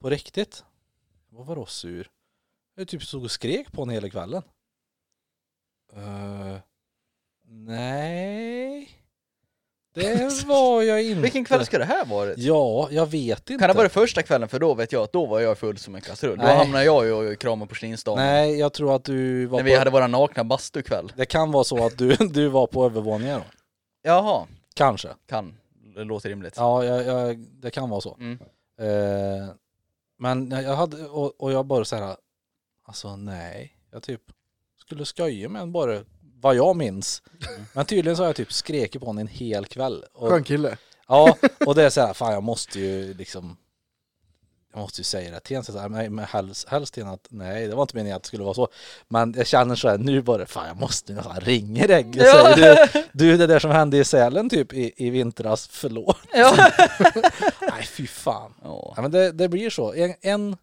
D: På riktigt? Vad var då sur? Jag typ stod och skrek på honom hela kvällen. Uh, nej. Det var jag inte.
C: Vilken kväll ska det här varit?
D: Ja, jag vet inte.
C: Kan det vara första kvällen för då vet jag att då var jag full som en kastrull. Då
D: Nej.
C: hamnade jag ju och kramade porslinsdamen.
D: Nej, jag tror att du var
C: När
D: på...
C: vi hade våra nakna bastukväll.
D: Det kan vara så att du, (laughs) du var på övervåningen då.
C: Jaha,
D: Kanske.
C: kan. Det låter rimligt.
D: Ja, jag, jag, det kan vara så.
C: Mm.
D: Eh, men jag jag hade, och, och jag bara så här, alltså nej, jag typ skulle skoja med en bara vad jag minns. Men tydligen så har jag typ skrekit på honom en hel kväll. Och,
A: Skön kille.
D: ja, och det är så här, fan jag måste ju liksom jag måste ju säga det till en så här, nej, men helst, helst till en att nej, det var inte meningen att det skulle vara så. Men jag känner så här, nu bara, fan jag måste ju nästan ringa dig och säga du, du det där som hände i Sälen typ i, i vintras, förlåt.
C: Ja. (laughs)
D: Nej fy fan.
C: Ja.
D: Ja, men det, det blir så. En, en,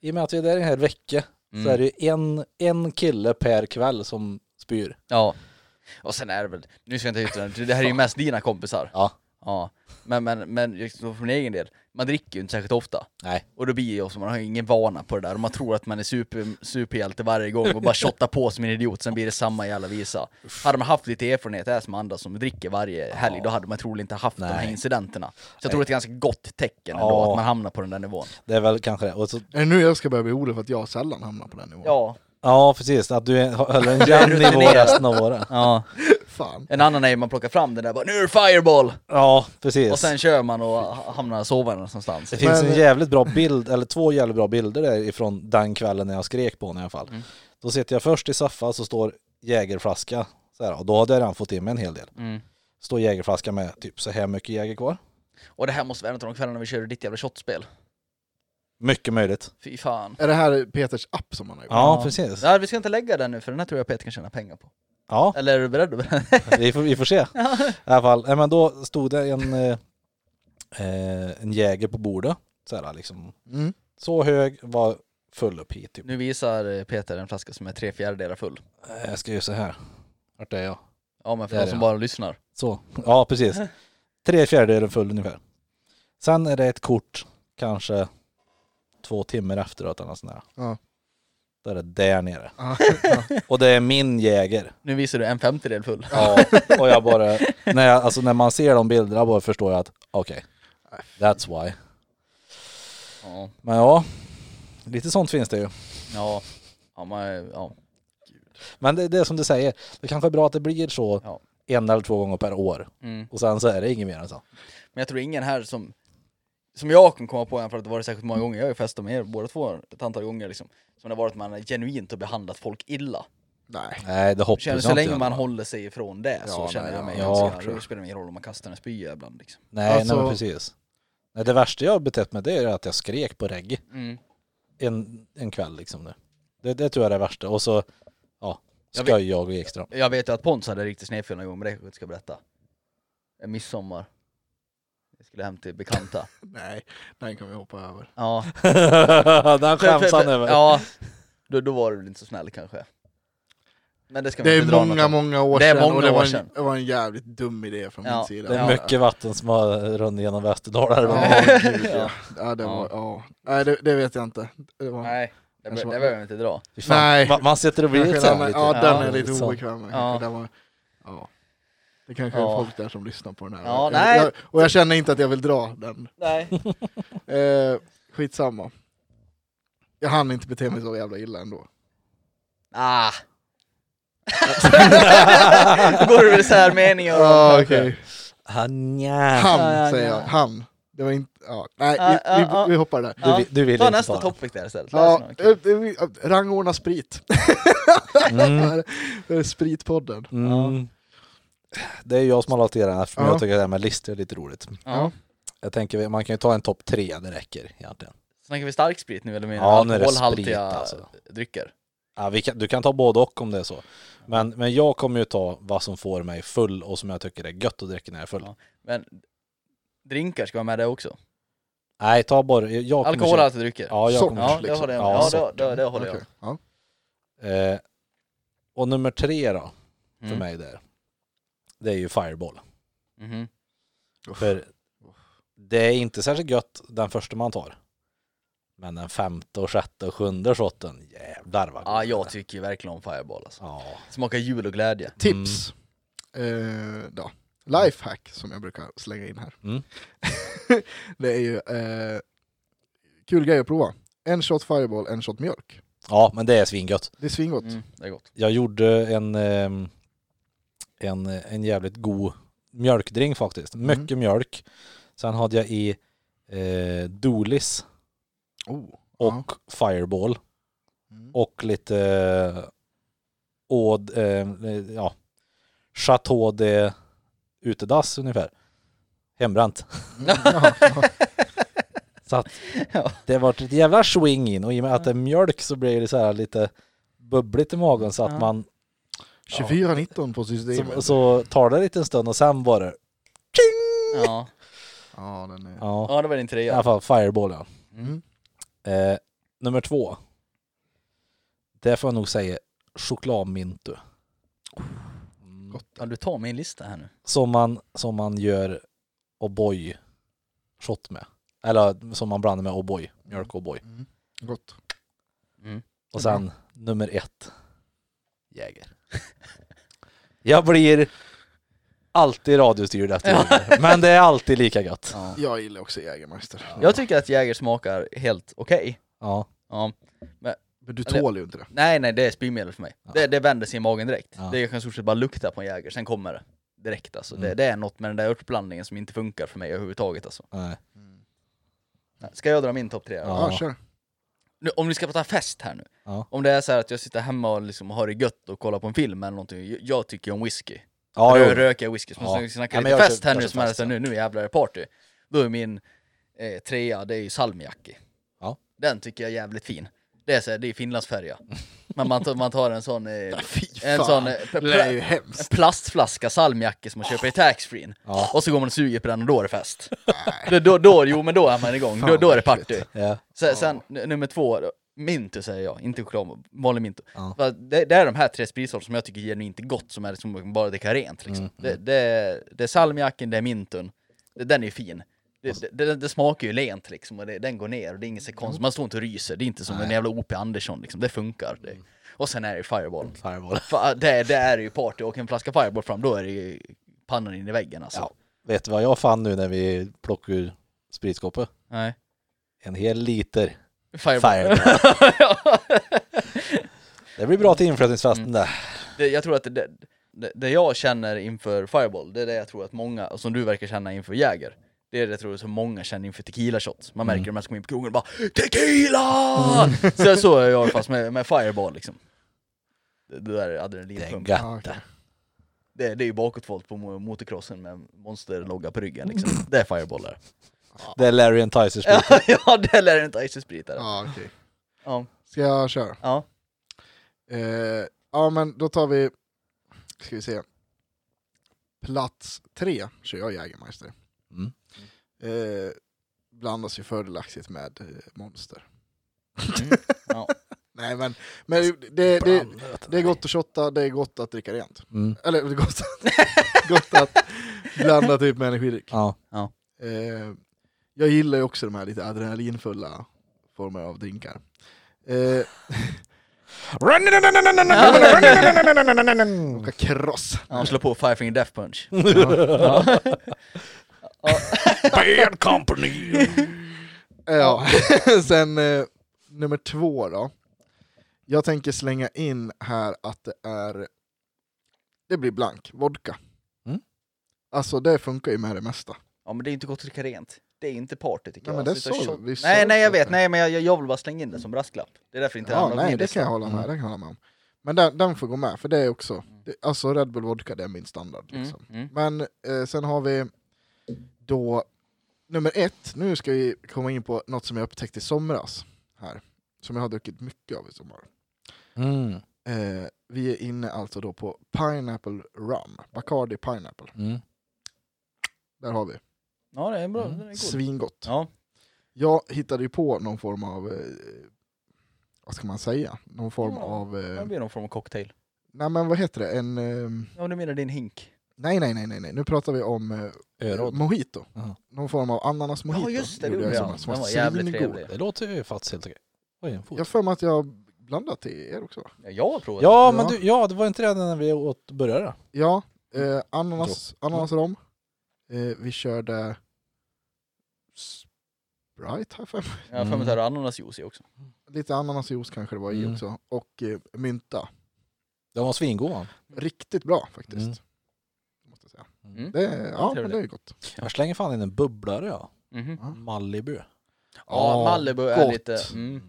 D: I och med att vi är där en hel vecka
C: Mm.
D: så är det en, en kille per kväll som spyr.
C: ja. Och sen är det väl, nu ska jag inte yttra det, det här är ju mest dina kompisar.
D: Ja.
C: Ja. Men, men, men för min egen del, man dricker ju inte särskilt ofta.
D: Nej.
C: Och då blir jag så, man har ju ingen vana på det där och man tror att man är super, superhjälte varje gång och bara shottar på som en idiot, sen blir det samma jävla visa. Hade man haft lite erfarenhet, det är som andra som dricker varje helg, då hade man troligen inte haft de här
D: Nej.
C: incidenterna. Så jag tror det är ett ganska gott tecken ändå,
D: Ja.
C: att man hamnar på den där nivån.
D: Det är väl kanske det. Och så,
A: Är det nu jag ska börja bli orolig för att jag sällan hamnar på den nivån?
C: Ja.
D: Ja precis, att du håller en (laughs) jämn nivå resten av året.
C: ja. (laughs)
A: Fan.
C: En annan är ju man plockar fram den där bara, nu är det fireball!
D: Ja, precis.
C: Och sen kör man och ha- hamnar sovande någonstans.
D: det finns
A: Men-
D: en jävligt bra bild, eller två jävligt bra bilder där ifrån den kvällen när jag skrek på honom i alla fall.
C: Mm.
D: Då sitter jag först i soffan så står jägerflaska, så här, och då hade jag redan fått in mig en hel del.
C: Mm.
D: Står jägerflaska med typ så här mycket jäger kvar.
C: Och det här måste vara en av de kvällarna vi körde ditt jävla shotspel.
D: Mycket möjligt.
C: Fy fan.
A: Är det här Peters app som han har gjort?
D: Ja, precis.
C: Nej, vi ska inte lägga den nu för den här tror jag Peter kan tjäna pengar på.
D: Ja,
C: Eller är du beredd? (laughs)
D: vi får, vi får se. I alla fall, nej, men då stod det en, eh, eh, en jäger på bordet. Så, här, liksom.
A: Mm.
D: så hög, var full upp hit typ.
C: nu visar eh, Peter en flaska som är tre fjärdedelar full.
D: Eh, Jag ska göra så här. Vart är jag?
C: Ja men för
D: Där
C: de som
D: jag.
C: bara lyssnar.
D: Så, ja precis. (laughs) Tre fjärdedelar full ungefär. Sen är det ett kort, kanske två timmar efteråt eller sånt där.
A: Ja.
D: Då är det där nere.
A: Ja, ja.
D: Och det är min jäger.
C: Nu visar du en femtedel full.
D: Ja, och jag bara, när, jag, alltså när man ser de bilderna bara förstår jag att okej, that's why.
C: Ja.
D: Men ja, lite sånt finns det ju.
C: Ja. Ja, man, ja.
D: Men det, det är som du säger, det kanske är bra att det blir så
C: Ja.
D: en eller två gånger per år.
C: Mm.
D: Och sen så är det inget mer än så.
C: Men jag tror ingen här som som jag kan komma på, för att det varit särskilt många gånger, jag har ju festat med er båda två ett antal gånger liksom, som det har varit att man har genuint har behandlat folk illa.
A: Nej.
D: Nej, det hoppas
C: Känner,
D: jag
C: så
D: inte
C: länge
D: i alla
C: man håller sig ifrån det så
A: Ja,
C: känner
A: nej,
C: jag mig
D: ja.
C: ganska,
D: Ja,
C: då spelar det ingen roll om man kastar en spya ibland liksom.
D: Nej,
A: Alltså-
D: nej men precis. Nej, det värsta jag har betett mig det är att jag skrek på reggae
C: Mm.
D: en, en kväll liksom nu. Det, det tror jag är det värsta. Och så, ja,
C: Jag
D: skoj jag och Ekström.
C: Jag vet ju att Pons hade riktigt snedfel någon gång, men det ska jag berätta. En midsommar. Jag skulle hem till bekanta. (laughs)
A: Nej, den kan vi hoppa över.
C: Ja. (laughs)
D: Den skäms han över.
C: Ja, då, då var du väl inte så snäll kanske. Men det ska vi
A: Det är
C: inte dra
A: många,
C: något om.
A: många år
C: Det är
A: sedan
C: många
A: och det
C: år
A: var, en,
C: sedan.
A: det var en jävligt dum idé från
C: Ja,
A: min sida.
D: Det är
C: Ja.
D: mycket vatten som har runnit genom Västerdalar.
A: Ja, gud, ja.
C: Ja.
A: ja, det var, ja. Nej, det, det vet jag inte. Det var,
C: Nej, det, be- behöver vi inte dra.
D: Fy fan.
A: Nej.
D: Man, man sitter och blir
A: Kanske den
D: lite...
A: ja, den är lite obekväm.
C: Ja.
A: Det, var, ja. Det kanske
C: Ja.
A: är folk där som lyssnar på den här.
C: Ja,
A: jag,
C: nej.
A: Jag, och jag känner inte att jag vill dra den.
C: Nej. (laughs)
A: Eh, skitsamma. Jag hann inte bete mig så jävla illa ändå.
C: Ah. (laughs) Går det väl isär meningar
A: Ah, okej.
D: Han.
A: Han
C: Ja, ja,
A: säger
C: ja.
A: jag. Han. Det var inte... Ja. Nej,
C: Ja,
A: vi, vi, vi hoppar där.
D: Du, du vill
C: Ta
D: inte
C: nästa
D: ta.
C: topic där istället.
A: Ja,
C: något.
A: eh, vi- rangordna sprit.
D: Mm. (laughs)
A: Det är Spritpodden.
D: Mm. Det är jag som har lagt i den här, för
A: Ja.
D: jag tycker det här med listor är lite roligt.
C: Ja.
D: Jag tänker, man kan ju ta en topp tre, det räcker egentligen.
C: Snackar vi starksprit nu eller menar
D: Ja, det
C: alkoholhaltiga
D: alltså.
C: drycker?
D: Ja, vi kan, du kan ta både och om det är så. Men, men jag kommer ju ta vad som får mig full och som jag tycker är gött att dricka när jag är full.
C: Ja. Men drinkar ska vara med det också?
D: Nej, ta bara... Jag
C: Alkoholhaltiga drycker?
D: Ja, jag
A: Socker.
D: kommer
C: Ja, det
A: liksom.
C: håller jag
D: Ja,
C: med Ja, det,
D: socker.
C: det, det håller jag
A: Okej, Ja.
D: Eh, och nummer tre då, för
C: Mm.
D: mig där. Det är ju Fireball.
C: Mhm.
D: För det är inte särskilt gött den första man tar. Men den femte och sjätte och sjunde shotten, jävlar vad
C: Ja,
D: god den
C: jag
D: är.
C: tycker ju verkligen om Fireball alltså.
D: Ja.
C: Smakar jul och glädje.
A: Tips. Eh, då. Lifehack som jag brukar slänga in här.
D: Mm. (laughs)
A: det är ju eh, kul grej att prova. En shot Fireball, en shot mjölk.
D: ja, men det är svingött.
A: Det är svingott.
C: Mm, det är gott.
D: Jag gjorde en, ehm, en, en jävligt god mjölkdrink faktiskt.
A: Mm.
D: Mycket mjölk. Sen hade jag i eh, Dolis
A: Oh.
D: och Fireball
A: Mm.
D: och lite eh, Oud, eh, ja, Chateau de utedass ungefär. Hembränt. (laughs) Så att
C: Ja.
D: det var ett jävla swing in och i och med att det är mjölk så blir det så här lite bubbligt i magen så att
C: Ja.
D: man
A: 24-19 på systemet.
D: så, så tar det en liten stund och sen bara
C: Ja.
A: Ja, den är...
D: ja,
C: ja, det var din
D: i alla
C: trea.
D: fall Fireball ja.
A: Mm.
D: Eh, nummer två. Det får jag nog säga chokladmintu. Mm.
A: Gott.
C: Ja, du tar min lista här nu.
D: Som man, som man gör O'boy shot med. Eller som man blandar med O'boy, mjölk O'boy.
A: Mm. Gott.
C: Mm.
D: Och sen nummer ett, Jäger. Jag blir alltid radiostyrd efter. Jäger, men det är alltid lika gott.
C: Ja.
A: Jag gillar också Jägermeister.
C: Jag tycker att Jäger smakar helt okej.
D: Ja,
C: Ja.
A: Men du
C: Eller-
A: tål ju inte det.
C: Nej, nej, det är spymedel för mig.
D: Ja.
C: Det, det vänder sig i magen direkt.
D: Ja.
C: Det jag kan i stort sett bara lukta på en Jäger, sen kommer det. Direkt alltså. Det,
D: Mm.
C: det är något med den där örtblandningen som inte funkar för mig överhuvudtaget alltså.
D: nej.
C: Ska jag dra min topp tre?
D: Ja.
A: Ja, kör.
C: Nu, om vi ska prata fest här nu.
D: Ja.
C: Om det är så här att jag sitter hemma och liksom har det gött och kollar på en film eller någonting. Jag, jag tycker om whisky.
D: Ja,
C: Rö, röker jag whisky. Så
D: Ja.
C: ja. snackar
D: Ja,
C: lite fest här nu som är
D: fest,
C: här, nu, nu jävlar är det party. Då är min eh, trea, det är ju salmiakki.
D: Ja.
C: Den tycker jag är jävligt fin. Det är, så här, det är finlandsfärja. Men man tar, man tar en sån, eh, (laughs) en sån eh, pl-
A: det är ju
C: en
A: hemskt.
C: plastflaska salmiakki som man köper i taxfree
D: Ja.
C: Och så går man och suger på den och då är det fest. då, då, då, jo men då är man igång, då, då är det party.
D: Ja.
C: Sen, sen n- nummer två, Mintu säger jag, inte choklad, vanlig Mintu.
D: Ja.
C: För Det, det är de här tre spritsorterna som jag tycker genuint är gott, som är liksom bara dricka rent liksom.
D: Mm,
C: Det, det, det är salmiacken, det är mintun, det, den är fin. Det, det, det, smakar ju lent liksom, och det, den går ner och det är inget så konstigt, man står inte och ryser, det är inte som en
D: Nej.
C: jävla O.P. Andersson liksom, det funkar. Det. Och sen är det Fireball.
D: Fireball.
C: Det, det är ju party, och en flaska Fireball fram, då är det ju pannan in i väggen alltså.
D: Ja. Vet du vad jag fann nu när vi plockade ur spritskåpet?
C: Nej.
D: En hel liter.
C: Fireball. (laughs)
D: Det blir bra till inflyttningsfesten
C: Mm.
D: där.
C: jag tror att det, det, det jag känner inför Fireball, det är det jag tror att många, som du verkar känna inför Jäger, det är det jag tror som många känner inför tequila shots. Man märker
D: Mm.
C: de här som kommer in på krogen och bara TEQUILA! Så, så är jag fast med, med Fireball liksom. Det, det där är
D: Det är
C: adrenalinpump.
D: gött.
A: Ja, okej.
C: Det, det är ju bakåtvolt på mo- motocrossen med monsterlogga på ryggen liksom. Det är Fireball där.
D: Det är Larry and Tyser sprit. (laughs)
C: Ja, det lär inte Ice-sprit där.
A: Ja, okej.
C: Ja.
A: Ska jag köra?
C: Ja.
A: Eh, ja, men då tar vi... Ska vi se. Plats tre kör jag Jägermeister.
D: Mm.
A: Eh, blandas ju fördelaktigt med eh, Monster.
C: Mm. ja. (laughs)
A: Nej men, men det, det, det är gott att shotta, det är gott att dricka rent.
D: Mm.
A: Eller det är gott, (laughs) gott att blanda typ med energidryck.
D: Ja.
A: Eh, jag gillar ju också de här lite adrenalinfulla former av drinkar. Eh, (laughs) åka cross.
C: Han slår på Five Finger Death Punch.
D: Bad company!
A: Ja, (laughs) sen eh, nummer två då. Jag tänker slänga in här att det är, det blir blank, vodka.
D: Mm.
A: Alltså det funkar ju med det mesta.
C: Ja men det är inte gott att dricka rent. Det är inte party tycker
A: Nej,
C: jag.
A: men det vi sa
C: Nej nej jag vet, nej men jag, jag vill bara slänga in det som brasklapp. Det är därför inte
A: Ja, nej det kan jag hålla med,
D: Mm.
A: det kan jag hålla med om. Men den, den får gå med, för det är också, det, alltså Red Bull Vodka det är min standard.
C: Mm,
A: Liksom.
C: mm.
A: Men eh, sen har vi då nummer ett, nu ska vi komma in på något som jag upptäckte i somras här. Som jag har druckit mycket av i sommar.
D: Mm.
A: Eh, vi är inne alltså då på Pineapple Rum, Bacardi Pineapple.
D: Mm.
A: Där har vi.
C: Ja det är bra,
D: Mm.
C: är.
A: Svingott.
C: Ja.
A: Jag hittade ju på någon form av, eh, vad ska man säga? Någon form
C: Ja,
A: av,
C: Det
A: eh,
C: blir någon form av cocktail.
A: nej men vad heter det? En, eh,
C: Ja du menar din hink?
A: Nej nej nej nej, nej. nu pratar vi om eh,
D: Öråd.
A: mojito.
D: Jaha.
A: Någon form av ananas mojito.
C: Ja just det, det
A: gjorde jag som- som
C: Den
A: var
C: jävligt
A: svingod.
C: trevlig.
D: Det låter ju faktiskt helt okej. Oj, en fot.
A: Jag har för mig att jag blandat till er också.
C: Ja, jag har provat.
D: Ja,
A: Ja.
D: men du, ja, det var inte redan när vi åt burgare?
A: Ja, eh, ananas, ananasrom. Eh, vi körde Sprite har jag för mig.
C: Jag har för mig att det är ananasjuice i också.
A: Lite ananasjuice kanske det var i
D: Mm.
A: också. Och eh, mynta.
D: Den var svingod han.
A: Riktigt bra faktiskt.
D: Mm.
A: Jag säga.
C: Mm.
A: Det, är- ja, men det är gott.
D: Jag slänger fan in en bubblare ja.
A: Ja.
D: Malibu.
C: Ja, Malibu är
A: gott.
C: lite... Mm.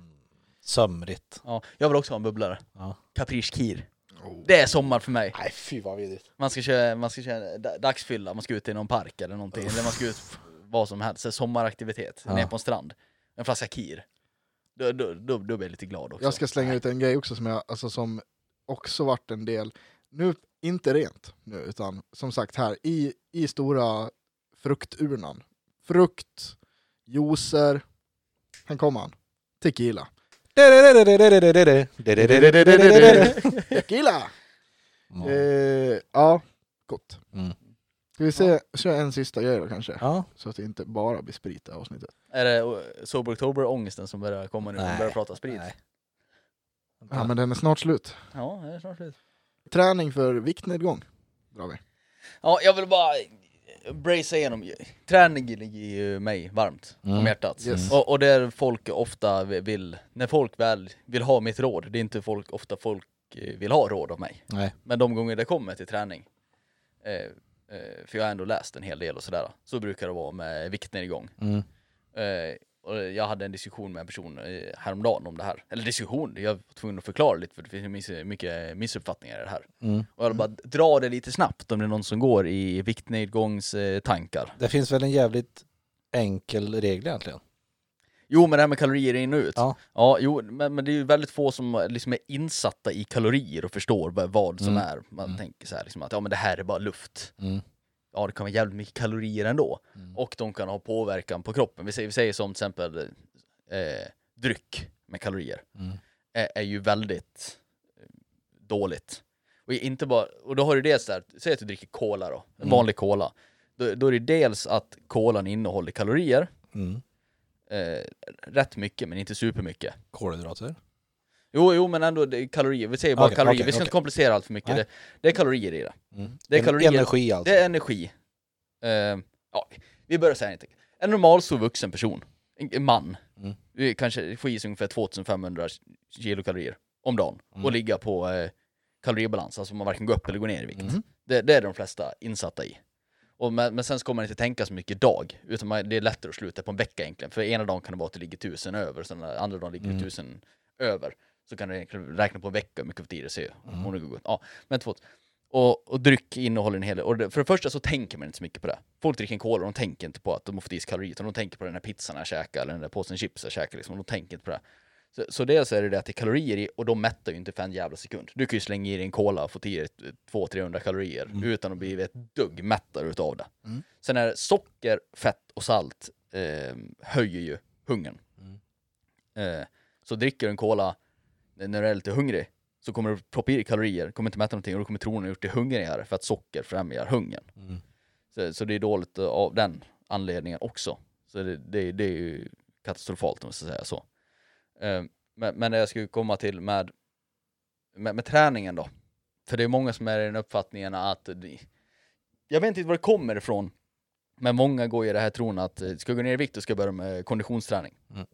D: Sömrigt.
C: Ja, jag vill också ha en bubblare.
D: Ja.
C: Caprice Kir.
A: Oh.
C: Det är sommar för mig.
D: Nej fy vad vidrigt.
C: Man ska köra, man ska köra da- dagsfylla, man ska ut i någon park eller någonting. Eller man ska ut vad som helst, så sommaraktivitet.
D: Ja.
C: Ner på en strand. En flaska Kir. Då, då, då, då blir jag lite glad också.
A: Jag ska slänga ut en grej också som, jag, alltså, som också varit en del, nu inte rent nu, utan som sagt här i, i stora frukturnan. Frukt, juicer, här kommer han. Tequila. (laughs) Tequila! Eh, ja, gott.
D: Mm.
A: Ska vi se, köra en sista grej då kanske?
D: Ja.
A: Så att det inte bara blir sprit i avsnittet.
C: Är det uh, Sober October-ångesten som börjar komma nu?
D: Nej.
C: Börjar prata sprit?
D: Nej.
A: Ja men den är snart slut.
C: Ja, det är snart slut.
A: Träning för viktnedgång drar vi.
C: Ja, jag vill bara bracea igenom. Träning ligger ju mig varmt om
D: Mm.
C: hjärtat.
A: Yes.
C: Och, och där folk ofta vill, när folk väl vill ha mitt råd, det är inte folk, ofta folk eh, vill ha råd av mig.
D: Nej.
C: Men de gånger det kommer till träning, eh, eh, för jag har ändå läst en hel del och sådär, så brukar det vara med viktnedgång.
D: Mm.
C: Eh, och jag hade en diskussion med en person eh, häromdagen om det här. Eller diskussion, jag var tvungen att förklara lite för det finns mycket missuppfattningar i det här.
D: Mm.
C: Och jag bara dra det lite snabbt om det är någon som går i viktnedgångstankar.
D: Det finns väl en jävligt enkel regel egentligen?
C: Jo men det här med kalorier in och ut.
D: Ja.
C: Ja, jo, men, men det är ju väldigt få som liksom är insatta i kalorier och förstår vad, vad som
D: Mm.
C: är. Man
D: Mm.
C: tänker så här liksom att ja men det här är bara luft.
D: Mm.
C: Ja det kan vara jävligt mycket kalorier ändå.
D: Mm.
C: Och de kan ha påverkan på kroppen. Vi säger, vi säger som till exempel eh, dryck med kalorier.
D: Mm.
C: Är, är ju väldigt eh, dåligt. Och, inte bara, och då har du dels där, säg att du dricker cola då, en
D: Mm.
C: vanlig cola. Då, då är det dels att kolan innehåller kalorier,
D: Mm.
C: eh, rätt mycket men inte supermycket.
D: Kolhydrater?
C: Jo, jo men ändå det är kalorier, vi säger bara
D: Okej,
C: kalorier,
D: okej,
C: vi ska inte
D: okej.
C: komplicera allt för mycket.
D: Nej.
C: Det, det är kalorier i det.
D: Mm.
C: Det är
D: En-
C: kalorier.
D: Energi alltså?
C: Det är energi. Eh, ja, vi börjar säga inte. En normalstor vuxen person, en, en man,
D: Mm.
C: vi kanske får i sig ungefär 2500 kilokalorier om dagen
D: Mm.
C: och ligga på eh, kaloribalans, alltså man varken går upp eller går ner i vikt.
D: Mm.
C: Det, det är de flesta insatta i. Och men, men sen ska man inte tänka så mycket dag, utan man, det är lättare att sluta på en vecka egentligen. För ena dagen kan det vara att det ligger tusen över, sen den andra dagen ligger det
D: Mm.
C: tusen över. Så kan du egentligen räkna på en vecka hur mycket tid det ser
D: Mm.
C: om det går. Ja, men två. Och, och dryck innehåller en hel del, och det, för det första så tänker man inte så mycket på det. Folk dricker en cola och de tänker inte på att de har fått i sig kalorier, utan de tänker på den här pizzan jag käkar, eller den där påsen chips jag käkar, liksom. de tänker inte på det. Så, så dels är det det att det är kalorier i, och de mättar ju inte för en jävla sekund. Du kan ju slänga i dig en cola och få i dig 200-300 kalorier
D: Mm.
C: utan att bli ett dugg mättad utav det.
A: Mm.
C: Sen är det socker, fett och salt eh, höjer ju hungern.
D: Mm.
C: Eh, så dricker du en cola när du är lite hungrig, så kommer du proppa i dig kalorier, kommer inte mäta någonting och du kommer troligen ha gjort dig hungrigare för att socker främjar hungern.
D: Mm.
C: Så, så det är dåligt av den anledningen också. Så det, det, det är ju katastrofalt om jag ska säga så. Eh, Men, men det jag skulle komma till med, med, med träningen då. För det är många som är i den uppfattningen att, jag vet inte var det kommer ifrån, men många går i det här tron att eh, ska jag gå ner i vikt och ska jag börja med konditionsträning.
D: Mm.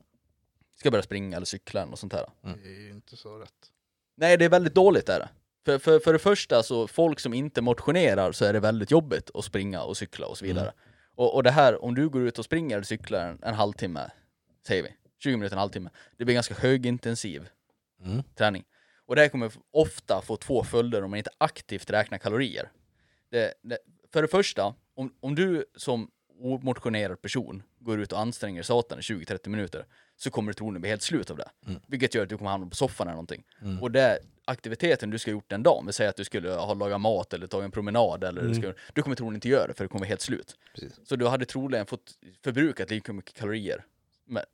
C: Ska börja springa eller cykla eller något sånt här.
A: Det är ju inte så rätt.
C: Nej, det är väldigt dåligt är det. För, för, för det första, så folk som inte motionerar så är det väldigt jobbigt att springa och cykla och så vidare. Och, och det här, om du går ut och springer eller cyklar en, en halvtimme, säger vi, 20 minuter, en halvtimme, det blir ganska högintensiv
D: Mm.
C: träning. Och det här kommer ofta få två följder om man inte aktivt räknar kalorier. Det, det, för det första, om, om du som omotionerad person går ut och anstränger satan i 20-30 minuter så kommer du troligen bli helt slut av det.
D: Mm.
C: Vilket gör att du kommer hamna på soffan eller någonting.
D: Mm.
C: Och det aktiviteten du ska ha gjort den dagen, vi säger att du skulle ha lagat mat eller tagit en promenad eller du,
D: Mm.
C: ska, du kommer troligen inte göra det för det kommer helt slut.
D: Precis.
C: Så du hade troligen fått förbrukat lika mycket kalorier med,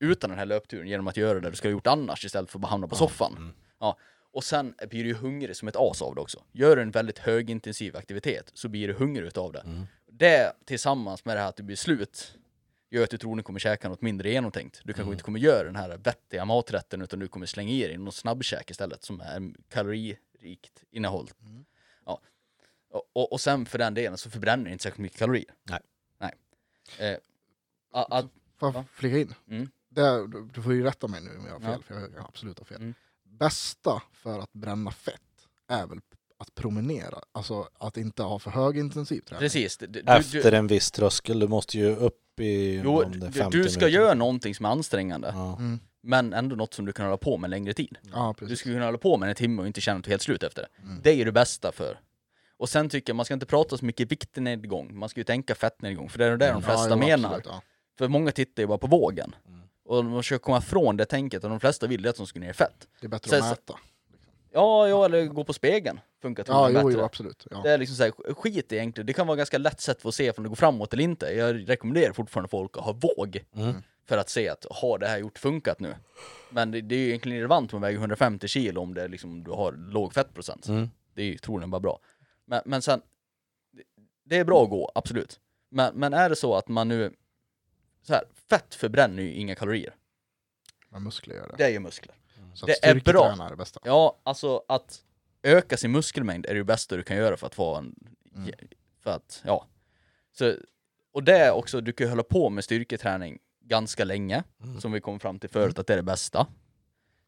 C: utan den här löpturen genom att göra det du ska ha gjort annars istället för att bara hamna på soffan.
D: Mm.
C: Ja. Och sen blir du hungrig som ett as av det också. Gör du en väldigt högintensiv aktivitet så blir du hungrig utav det.
D: Mm.
C: Det tillsammans med det här att du blir slut gör att du troligen kommer käka något mindre genomtänkt. Du kanske
D: Mm.
C: inte kommer göra den här vettiga maträtten utan du kommer slänga i dig något snabbkäk istället som är kaloririkt innehåll.
A: Mm.
C: Ja. Och, och, och sen för den delen så förbränner du inte särskilt mycket kalorier.
D: Nej.
C: Nej. Eh, a- a-
A: Får jag flika in?
C: Mm.
A: Det, du, du får ju rätta mig nu om jag har fel,
C: Ja.
A: för jag har absolut har fel.
C: Mm.
A: Bästa för att bränna fett är väl att promenera, alltså att inte ha för hög intensiv träning.
C: precis. Du, du,
D: Efter
C: du,
D: en viss tröskel, du måste ju upp i
C: jo,
D: det
C: du,
D: 50
C: du ska
D: minuter.
C: göra någonting som är ansträngande,
D: Ja.
A: Mm.
C: men ändå något som du kan hålla på med en längre tid.
A: Ja,
C: Du
A: precis.
C: skulle kunna hålla på med en timme och inte känna att du är helt slut efter det.
A: Mm.
C: Det är ju det bästa för. Och sen tycker jag man ska inte prata så mycket viktnedgång, man ska ju tänka fettnedgång, för det är det de flesta
A: ja, jo,
C: menar.
A: absolut, ja.
C: För många tittar ju bara på vågen.
D: Mm.
C: Och de försöker komma ifrån det tänket, och de flesta vill ju att de ska ner i fett.
A: Det är bättre
C: Sen
A: att
C: så-
A: mäta.
C: Ja, ja, eller gå på spegeln. Funkar
A: Ja,
C: troligen
A: jo,
C: bättre.
A: jo, absolut. Ja.
C: Det är liksom så här, skit egentligen. Det kan vara ganska lätt sätt för att se om det går framåt eller inte. Jag rekommenderar fortfarande folk att ha våg
D: Mm.
C: för att se att har det här gjort funkat nu? Men det, det är ju egentligen irrelevant om man väger 150 kilo om det är liksom, du har låg fettprocent.
D: Mm.
C: Det är ju troligen bara bra. Men, men sen, det- det är bra att gå, absolut. Men, men är det så att man nu, så här, fett förbränner ju inga kalorier.
A: Men muskler gör det.
C: Det är ju muskler.
A: Så
C: det är bra.
A: är det bästa.
C: Ja, alltså att öka sin muskelmängd är det bästa du kan göra för att få en,
A: Mm.
C: för att, ja. Så, och det är också, du kan ju hålla på med styrketräning ganska länge,
D: Mm.
C: som vi kom fram till förut att det är det bästa.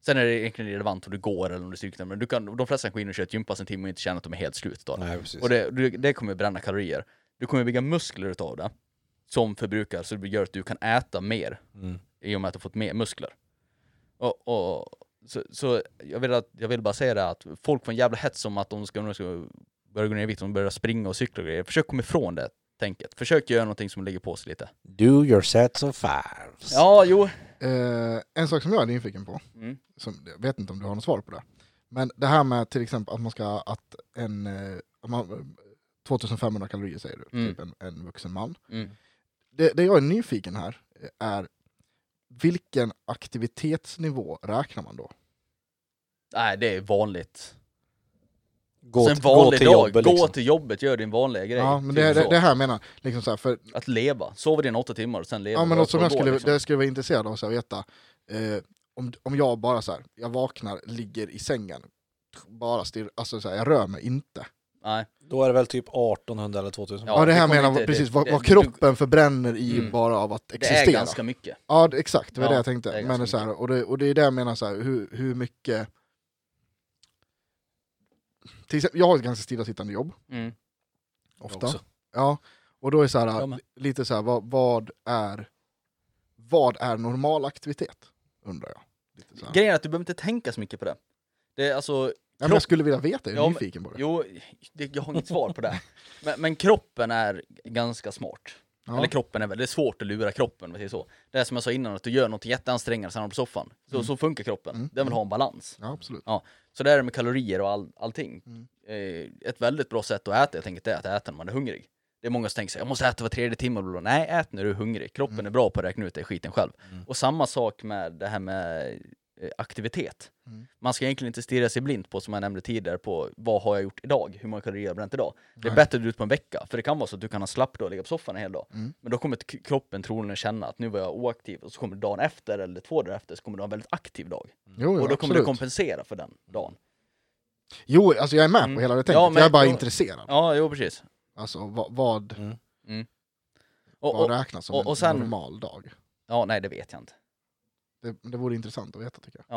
C: Sen är det egentligen irrelevant om du går eller om du styrketränar, men du kan, de flesta kan gå in och köra ett gympass en timme och inte känna att de är helt slut då.
D: Nej.
C: Och det, det, det kommer bränna kalorier. Du kommer bygga muskler utav det, som förbrukar, så det gör att du kan äta mer
D: Mm.
C: i och med att du fått mer muskler. Och, och, så, så jag, vill att, jag vill bara säga det att folk får en jävla hets om att de ska, de ska börja gå ner i vikt, de börjar springa och cykla och grejer. Försök komma ifrån det tänket. Försök göra någonting som lägger på sig lite.
D: Do your sets of fives.
C: Ja, jo.
A: Eh, en sak som jag är nyfiken på,
C: Mm.
A: som, jag vet inte om du har något svar på det, men det här med till exempel att man ska, att en, eh, att man, 2500 kalorier säger du,
C: Mm.
A: typ en, en vuxen man.
C: Mm.
A: Det, det jag är nyfiken här eh, är vilken aktivitetsnivå räknar man då?
C: Nej, det är vanligt.
D: Gå,
C: Sen
D: t- gå
C: vanlig
D: till
C: dag,
D: jobbet
C: gå
D: liksom.
C: till jobbet, gör din vanliga grej.
A: Ja, men
C: Typ
A: det, det, det här jag menar, liksom så här, för,
C: Att leva, sova dina åtta timmar och sen leva.
A: ja, men något som jag skulle,
C: liksom.
A: det jag skulle vara intresserad av att veta, eh, om, om jag bara så här, jag vaknar, ligger i sängen, bara stirr, alltså så här, jag rör mig inte.
C: Nej.
D: Då är det väl typ 1800 eller 2000.
C: Ja,
A: Ja, det här menar
C: inte-
A: precis,
C: det-
A: vad,
C: det-
A: vad
C: du-
A: kroppen förbränner i
C: Mm.
A: bara av att
C: Det är
A: existera.
C: ganska mycket.
A: Ja, det, exakt, det var
C: Ja,
A: det jag tänkte.
C: det är
A: Men så här, och, det, och det är det jag menar, så här, hur, hur mycket... Till exempel, jag har ett ganska stillasittande jobb,
C: Mm.
A: ofta. Ja, och då är så här,
C: med.
A: lite så här, vad, vad, är, vad är normal aktivitet? Undrar jag. Lite så här.
C: Grejen är att du behöver inte tänka så mycket på det. Det är alltså,
A: Ja, men jag skulle vilja veta, jag är
C: Ja,
A: nyfiken på det.
C: Jo, det, jag har inget svar på det. (laughs) Men, men kroppen är ganska smart.
A: Ja.
C: Eller kroppen är väl, det är svårt att lura kroppen om vi säger så. Det är som jag sa innan, att du gör något jätteansträngande sen på soffan. Så,
A: Mm.
C: så funkar kroppen.
A: Mm.
C: Den vill ha en balans.
A: ja, absolut.
C: Så det är det med kalorier och all, allting.
A: Mm.
C: Eh, ett väldigt bra sätt att äta, jag tänker, det är att äta när man är hungrig. Det är många som tänker sig, jag måste äta var tredje timme. bla, bla, bla. Nej, ät när du är hungrig. Kroppen
A: Mm.
C: är bra på att räkna ut det skiten själv.
D: Mm.
C: Och samma sak med det här med aktivitet.
A: Mm.
C: Man ska egentligen inte stirra sig blind på, som jag nämnde tidigare, på vad har jag gjort idag? Hur många kalorier har jag bränt idag? Det är
A: Nej.
C: bättre att du ut på en vecka, för det kan vara så att du kan ha slapp dag och ligga på soffan en hel dag.
A: Mm.
C: Men då kommer kroppen troligen känna att nu var jag oaktiv, och så kommer dagen efter eller två dagar efter så kommer du ha en väldigt aktiv dag.
A: Jo, jo,
C: och då kommer
A: absolut.
C: du kompensera för den dagen.
A: Jo, alltså jag är med
C: Mm.
A: på hela det
C: Ja,
A: tänket,
C: men-
A: jag är bara
C: ja.
A: intresserad.
C: Ja, jo precis.
A: Alltså vad, vad,
D: Mm.
C: Och,
A: vad
C: och,
A: räknas som
C: och-
A: en
C: och
A: normal dag?
C: ja, nej det vet jag inte.
A: Det, det vore intressant att veta tycker jag.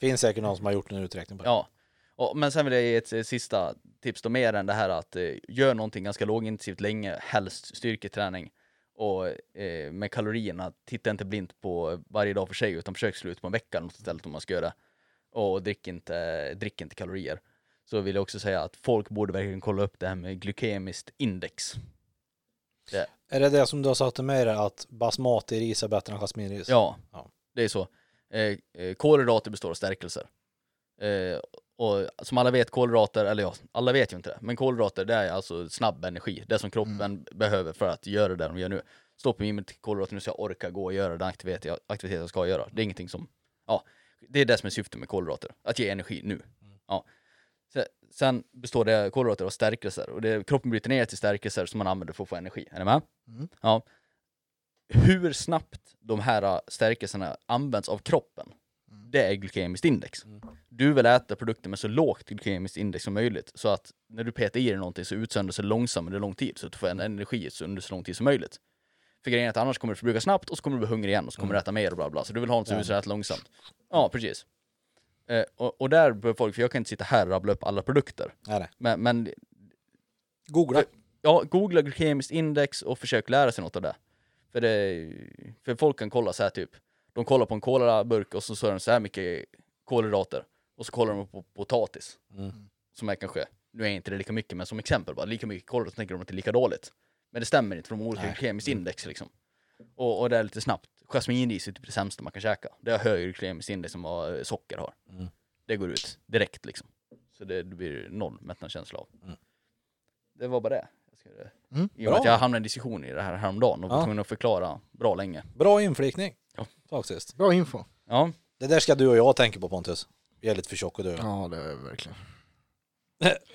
D: Finns säkert någon som har gjort en uträkning på det.
C: Ja. Och, men sen vill jag ge ett eh, sista tips då, mer än det här att eh, gör någonting ganska lågintensivt länge, helst styrketräning. Och eh, med kalorierna, titta inte blint på varje dag för sig, utan försök slå ut på en vecka något istället om man ska göra det. Och drick inte, drick inte kalorier. Så vill jag också säga att folk borde verkligen kolla upp det här med glykemiskt index.
D: Är det det som du har sagt till mig där, att basmati-ris är bättre än jasminris?
C: Ja,
D: Ja.
C: Det är så. Eh, eh, kolhydrater består av stärkelser. Eh, och som alla vet, kolhydrater, eller ja, alla vet ju inte det, men kolhydrater det är alltså snabb energi, det som kroppen behöver för att göra det de gör nu. Stoppa i mig kolhydrater nu så jag orkar gå och göra den aktivitet jag, aktivitet jag ska göra. Det är ingenting som, ja, det är det som är syftet med kolhydrater, att ge energi nu. Ja. Se- Sen består det kolhydrater av stärkelser och det, kroppen bryter ner till stärkelser som man använder för att få energi. Är ni med?
A: Mm.
C: Ja. Hur snabbt de här äh, stärkelserna används av kroppen, det är glykemiskt index. Du vill äta produkter med så lågt glykemiskt index som möjligt, så att när du petar i dig någonting så utsöndras det långsamt under lång tid, så att du får en energi under så lång tid som möjligt. För grejen är att annars kommer du förbruka snabbt och så kommer du bli hungrig igen och så kommer du äta mer och bla bla. Så du vill ha något som utsöndras långsamt. Ja, precis. Eh, och, och där bör folk, för jag kan inte sitta här och rabbla upp alla produkter,
D: nej.
C: men, men
D: Googla.
C: ja, googla glykemiskt index och försök lära sig något av det. För, det, för folk kan kolla så här typ, de kollar på en kolaburk och så står det så här mycket kolhydrater. Och så kollar de på potatis.
D: Mm.
C: Som är kanske, nu är inte det lika mycket, men som exempel bara, lika mycket kolhydrater så tänker de att det är lika dåligt. Men det stämmer inte för de har olika
D: Nej.
C: glykemiskt index liksom. Och, och det är lite snabbt. Jasminris är typ det sämsta man kan käka. Det har högre glykemiskt index än vad eh, socker har.
D: Mm.
C: Det går ut direkt liksom. Så det, det blir noll mättnadskänsla av.
D: Mm.
C: Det var bara det. Jag ska,
A: Mm,
C: I och med att jag hamnade i en diskussion i det här häromdagen och var
D: Ja.
C: tvungen att förklara bra länge.
D: Bra inflikning.
C: Ja.
D: Faktiskt.
A: Bra info.
C: Ja,
D: Det där ska du och jag tänka på Pontus. Vi är lite för tjocka du.
A: Ja, det är verkligen.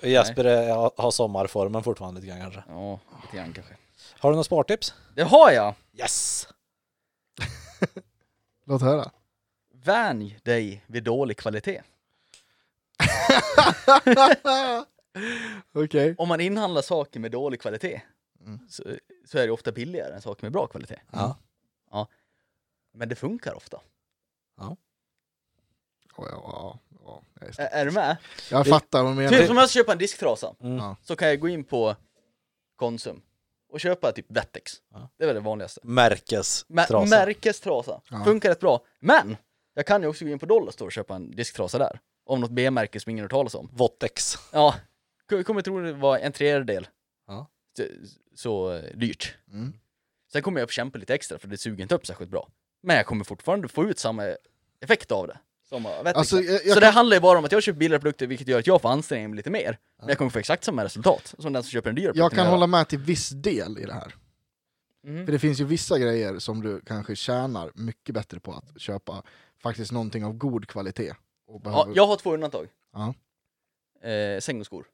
A: (laughs)
D: Jesper är, har sommarformen fortfarande lite grann kanske.
C: ja, lite grann kanske.
D: Har du några spartips?
C: Det har jag!
D: Yes! (laughs)
A: Låt höra.
C: Vänj dig vid dålig kvalitet. (laughs)
A: Okej.
C: Om man inhandlar saker med dålig kvalitet
A: Mm.
C: så, så är det ofta billigare än saker med bra kvalitet.
D: Ja.
C: Men det funkar ofta.
A: Ja, ja, ja, ja, är-
C: Ä- är du med?
A: jag
D: Det-
A: fattar vad du
C: Typ
A: menar.
C: som jag ska köpa en disktrasa,
D: Mm.
A: Ja.
C: så kan jag gå in på Konsum och köpa typ Wettex.
D: Ja.
C: Det är väl det vanligaste.
D: Märkes
C: Mä-
D: trasa.
C: märkestrasa.
A: Ja.
C: Funkar rätt bra. Men! Jag kan ju också gå in på Dollarstore och köpa en disktrasa där. Av något B-märke som ingen har hört talas om.
D: Votex.
C: Ja, kommer tro det var en tredjedel
D: Ja.
C: så, så dyrt.
A: Mm.
C: Sen kommer jag att kämpa lite extra för det suger inte upp särskilt bra. Men jag kommer fortfarande få ut samma effekt av det. Som.
A: Alltså, jag, jag
C: så
A: kan-
C: det handlar ju bara om att jag köper billigare produkter vilket gör att jag får anstränga mig lite mer. Men jag kommer få exakt samma resultat som den som köper en dyrare
A: Jag kan hålla med till viss del i det här.
C: Mhm.
A: För det finns ju vissa grejer som du kanske tjänar mycket bättre på att köpa faktiskt någonting av god kvalitet. Och
C: Ja,
A: behöver...
C: jag har två undantag.
A: Ja.
C: Eh, säng och skor.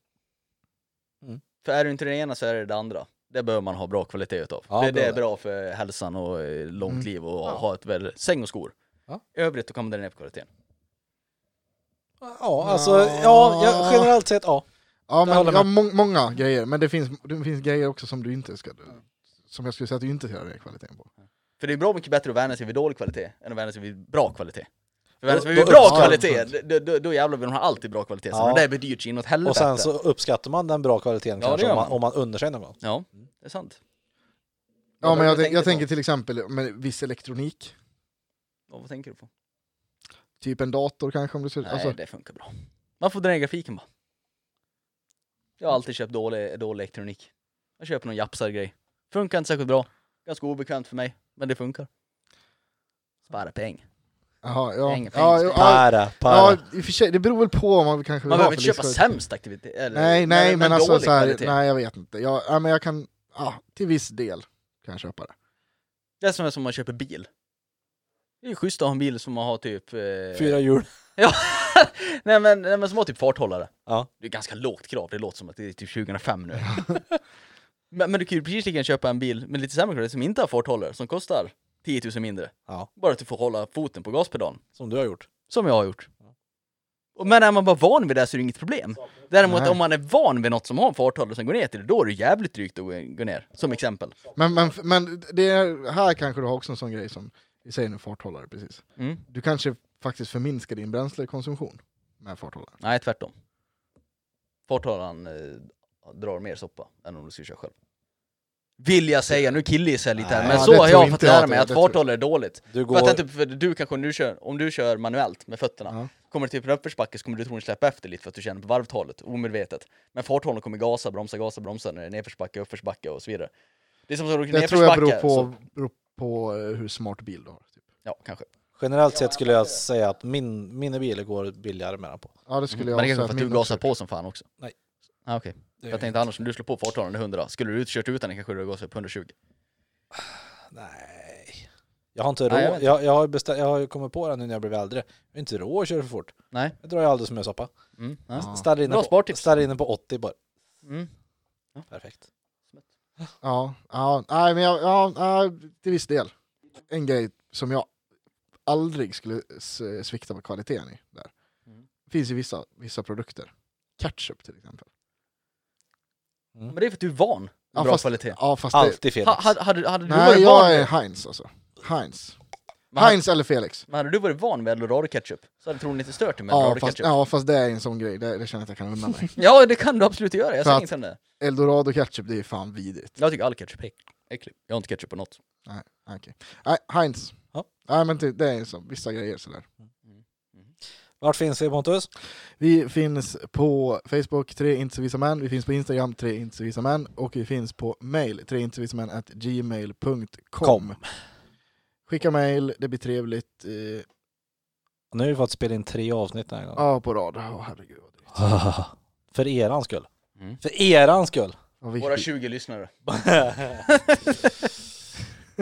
D: Mm.
C: För är du inte det ena så är det det andra. Det behöver man ha bra kvalitet utav.
D: Ja,
C: det, det är
D: det.
C: bra för hälsan och eh, långt
A: Mm.
C: liv och
D: Ja.
C: ha ett väl säng och skor.
D: Ja.
C: I övrigt då kan man dra ner på kvaliteten.
D: Ja, alltså, ja, jag, generellt sett ja.
A: Ja, men, ja må många grejer, men det finns, det finns grejer också som du inte ska... Som jag skulle säga att du inte ska göra kvaliteten på.
C: För det är bra mycket bättre att vänja sig vid dålig kvalitet än att vänja sig vid bra kvalitet.
D: Då-
C: vid
D: då
C: bra kvalitet, då, då, då jävlar vill de ha alltid bra kvalitet. Så
D: Ja.
C: det där blir dyrt så inåt helvete.
D: Och sen så uppskattar man den bra kvaliteten
C: Ja,
D: kanske
C: det gör
D: om man,
C: man.
D: om man unnar sig någon gång.
C: Ja, det är sant.
A: Ja, men jag,
C: det
A: jag
C: tänkte
A: tänker till exempel med viss elektronik.
C: Ja, vad tänker du på?
A: Typ en dator kanske om du ska...
C: Nej,
A: Alltså,
C: det funkar bra. Man får dra ner grafiken bara. Jag har alltid köpt dålig, dålig elektronik. Jag köper någon japsar-grej. Funkar inte särskilt bra. Ganska obekvämt för mig, men det funkar. Spara pengar.
A: Jaha, ja.
C: Ingen
A: Ja, ja, ja,
D: Para, para.
A: ja, i och för sig, det beror väl på vad man kanske vill
C: Man behöver inte köpa sämst aktivitet. Eller,
A: Nej, nej, men, alltså
C: dålig
A: så här, nej jag vet inte. Jag, ja, men jag kan, ja, till viss del kan jag köpa det.
C: Det är som när man köper bil. Det är ju schysst att ha en bil som har typ... Eh...
D: Fyra hjul. (laughs)
C: nej, men, nej men som har typ farthållare.
D: Ja.
C: Det är ganska lågt krav, det låter som att det är typ 2005 nu. (laughs) men, men du kan ju precis lika köpa en bil med lite sämre kvalitet som inte har farthållare, som kostar 10 000 mindre.
D: Ja.
C: Bara att du får hålla foten på gaspedalen.
D: Som du har gjort.
C: Som jag har gjort. Och- Men är man bara van vid det så är det inget problem. Däremot
A: Nej.
C: om man är van vid något som har en farthållare som går ner till det, då är det jävligt drygt att gå ner. Som exempel.
A: Men, men, men det är, här kanske du har också en sån grej som vi säger nu farthållare precis.
C: Mm.
A: Du kanske faktiskt förminskar din bränslekonsumtion med farthållare.
C: Nej, tvärtom. Farthållaren eh, drar mer soppa än om du skulle köra själv. Vill jag säga, nu killgissar jag lite här,
D: Nej,
C: men
A: ja,
C: så har jag fått lära
A: att
C: mig att farthållare är dåligt.
D: Du
C: För att
D: går...
C: inte, för du kanske, om du, kör, om du kör manuellt med fötterna,
A: Ja.
C: kommer det till en uppförsbacke så kommer du troligen släppa efter lite för att du känner på varvtalet, omedvetet. Men farthållaren kommer gasa, bromsa, gasa, bromsa när det är nedförsbacke, uppförsbacke och så vidare. Det är som att du åker
A: Det tror jag beror på,
C: så,
A: beror på eh, hur smart bil du har. Typ.
C: Ja, kanske.
D: Generellt sett skulle jag säga att min, mina bilar går billigare med den på.
A: Ja det skulle
C: Men
A: jag
C: det är
A: säga
C: kanske för att du gasar på som fan också.
D: Nej.
C: Ah, Okej. Jag tänkte annars om du slår på farthållaren i 100, skulle du ut kört utan den kanske du gasar på 120.
D: Nej. Jag har inte
C: Nej, jag
D: råd.
C: vet
D: Jag, jag, har bestä- jag har ju kommit på det nu när jag blev äldre. Jag har inte råd att köra för fort.
C: Nej.
D: Jag drar ju alldeles som jag soppa.
C: Mm. Ja.
A: Ja.
D: Ställer inne, på, inne på 80 bara.
C: Mm.
D: Perfekt.
A: Ja, ja, nej, men jag, ja, ja, till viss del. En grej som jag aldrig skulle svikta på kvaliteten i. Där.
C: Mm.
A: Finns ju vissa, vissa produkter. Ketchup till exempel.
C: Men det är för att du är van
A: Ja,
C: bra
A: fast-
C: kvalitet.
A: Ja, fast det,
D: Alltid Felix.
C: Ha, hade, hade, hade du
A: nej,
C: varit van
A: jag är
C: vid,
A: Heinz alltså. Heinz.
C: men hade,
A: Heinz eller Felix.
C: men hade du varit van med eldorado ketchup så hade troligen inte stört dig med
A: Ja
C: eldorado
A: fast,
C: ketchup.
A: ja, fast det är en sån grej, det, det känner jag att jag kan unna mig. (laughs)
C: Ja, det kan du absolut göra, jag
A: För
C: säger
A: att-
C: inget om det.
A: Eldorado ketchup, det är fan vidrigt.
C: Jag tycker all ketchup är äcklig. Jag har inte ketchup på något.
A: Nej, okej. Nej, Heinz.
D: Ja.
A: Nej men det, det är så, vissa grejer sådär.
D: Vart finns vi Pontus?
A: Vi finns på Facebook, tre inte män, vi finns på Instagram, tre inte män, och vi finns på mail, tre inte män, at gmail.com. Skicka mail, det blir trevligt. Eh,
D: Nu har vi fått spela in tre avsnitt den här gången.
A: ja, på rad. Åh herregud. (laughs)
D: För eran skull.
C: Mm.
D: För eran skull.
C: Våra 20 lyssnare. (laughs)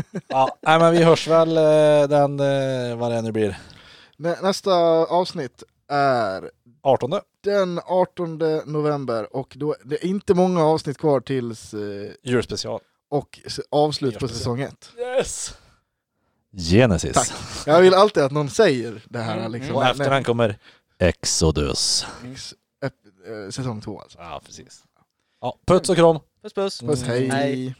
C: (laughs)
D: ja, nej men vi hörs väl eh, den, eh, vad det nu blir,
A: Nä, nästa avsnitt är
D: 18.
A: den 18 november och då, det är inte många avsnitt kvar tills eh,
D: Julspecial.
A: och avslut på
D: Nyårsspecial.
A: säsong ett.
D: Yes! Genesis.
A: Tack. Jag vill alltid att någon säger det här
C: Mm,
A: liksom.
D: Och
A: Men-
D: efter den kommer Exodus.
A: Ex- ep- eh, säsong två alltså.
D: Ja, precis. Ja, puts och kram.
C: Puss puss.
A: Puss,
D: Mm.
A: hej.
C: Hej.